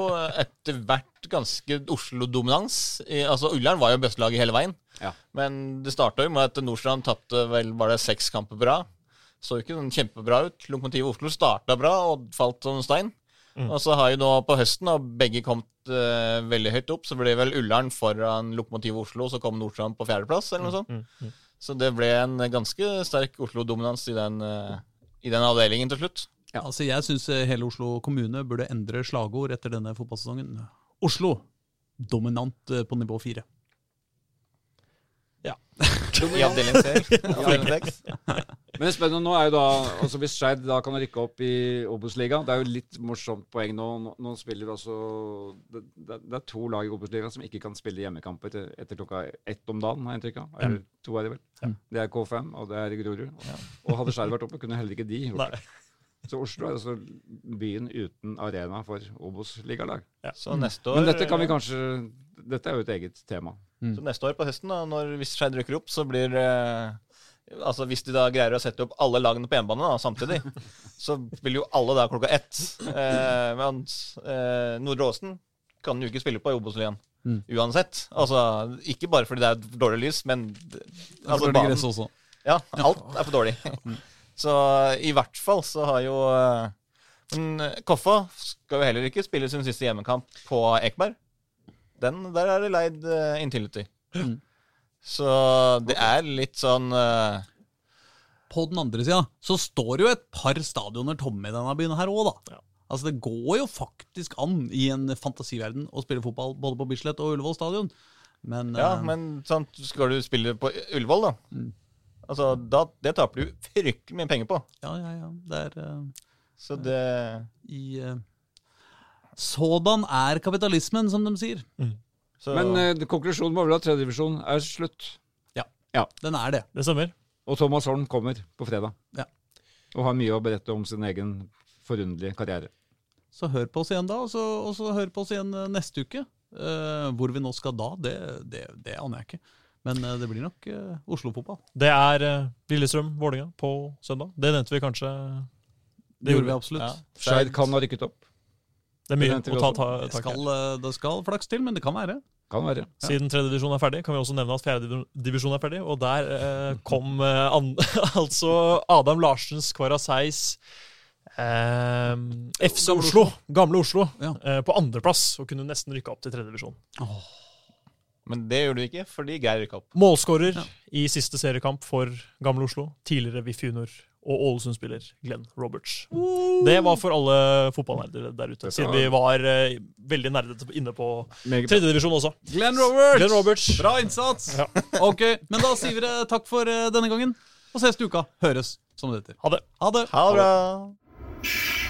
Speaker 2: etter hvert ganske Oslo-dominans. Altså, Ullern var jo bestelaget hele veien.
Speaker 4: Ja.
Speaker 2: Men det starta jo med at Nordstrand tapte vel bare seks kamper på rad. Så ikke sånn kjempebra ut. Lokomotivet Oslo starta bra og falt som stein.
Speaker 3: Mm.
Speaker 2: Og så har jo nå på høsten, og begge kommet uh, veldig høyt opp, så ble vel Ullern foran Lokomotivet Oslo, og så kom Nordstrand på fjerdeplass, eller noe sånt.
Speaker 3: Mm, mm.
Speaker 2: Så det ble en ganske sterk Oslo-dominans i den, eh, i den avdelingen til slutt.
Speaker 4: Ja.
Speaker 1: Altså, jeg syns hele Oslo kommune burde endre slagord etter denne fotballsesongen. Oslo dominant eh, på nivå fire. Ja.
Speaker 2: I avdeling C.
Speaker 4: Men det spennende nå er jo da altså Hvis Skeid da kan rykke opp i Obos-ligaen Det er jo litt morsomt poeng nå. Nå, nå spiller altså det, det, det er to lag i Obos-ligaen som ikke kan spille hjemmekamper etter, etter klokka ett om dagen, har jeg inntrykk av. Eller to er det vel. Det er K5, og det er Grorud. Og hadde Skeid vært oppe, kunne heller ikke de gjort det. Så Oslo er altså byen uten arena for Obos-ligalag.
Speaker 2: Ja,
Speaker 4: Men dette kan vi kanskje Dette er jo et eget tema.
Speaker 2: Så neste år på høsten, da, når, hvis Skeid rykker opp, så blir eh, Altså Hvis de da greier å sette opp alle lagene på hjemmebane da, samtidig, så vil jo alle da klokka ett. Eh, mens eh, Nordre Åsen kan jo ikke spille på i Obos-ligaen.
Speaker 1: Mm.
Speaker 2: Uansett. Altså, ikke bare fordi det er dårlig lys, men
Speaker 1: Altså,
Speaker 2: altså, banen- Ja, alt er for dårlig. Så i hvert fall så har jo eh, Men eh, Koffa skal jo heller ikke spille sin siste hjemmekamp på Ekeberg. Den, der er det leid uh, Intility.
Speaker 1: Mm.
Speaker 2: Så det er litt sånn uh...
Speaker 1: På den andre sida så står jo et par stadioner tomme i denne byen her òg, da.
Speaker 3: Ja.
Speaker 1: Altså Det går jo faktisk an i en fantasiverden å spille fotball både på Bislett og Ullevål stadion. Men,
Speaker 2: Ja,
Speaker 1: eh,
Speaker 2: men sant, skal du spille på Ullevål, da?
Speaker 1: Mm.
Speaker 2: Altså, da, Det taper du fryktelig mye penger på.
Speaker 1: ja, ja, ja. Det er uh,
Speaker 2: Så det
Speaker 1: i uh, Sådan er kapitalismen, som de sier.
Speaker 2: så,
Speaker 4: Men uh, konklusjonen må vel at tredjedivisjon er slutt.
Speaker 1: Ja, Den er det.
Speaker 3: Det stemmer.
Speaker 4: Og Thomas Holm kommer på fredag.
Speaker 1: Ja.
Speaker 4: Og har mye å berette om sin egen forunderlige karriere.
Speaker 1: Så hør på oss igjen da, og så, og så hør på oss igjen neste uke. Uh, hvor vi nå skal da, det, det, det aner jeg ikke. Men eh, det blir nok uh, Oslo-fotball.
Speaker 3: Det er uh, Lillestrøm-Vålerenga på søndag. Det nevnte vi kanskje.
Speaker 1: Det gjorde vi absolutt.
Speaker 2: ja.
Speaker 4: Skeid kan ha rykket opp.
Speaker 3: Det er mye
Speaker 4: Det
Speaker 3: å ta, ta
Speaker 1: Det
Speaker 3: tak i.
Speaker 1: skal, eh, det skal flaks til, men det kan være.
Speaker 4: Kan være.
Speaker 3: Siden tredje divisjon er ferdig, kan vi også nevne at fjerde div- divisjon er ferdig. Og der eh, kom eh, an, altså Adam Larsens Kvaraseis eh, FC
Speaker 1: Gamle
Speaker 3: Oslo, gamle Oslo,
Speaker 1: Ja.
Speaker 3: eh, på andreplass og kunne nesten rykke opp til tredje divisjon.
Speaker 2: Men det gjør du ikke, fordi Geir rykka opp.
Speaker 3: Målskårer
Speaker 1: Ja.
Speaker 3: i siste seriekamp for gamle Oslo. Tidligere VIF Junior og Ålesund-spiller Glenn Roberts. Det var for alle fotballnerder der ute, siden vi var uh, veldig nerdete inne på tredjedivisjon også.
Speaker 1: Glenn Roberts!
Speaker 3: Glenn Roberts.
Speaker 1: Bra innsats!
Speaker 3: Ja.
Speaker 1: Ok, men da sier vi det takk for uh, denne gangen. Og ses til uka. Høres, som det heter.
Speaker 3: Ha det.
Speaker 1: Ha det!
Speaker 2: Ha det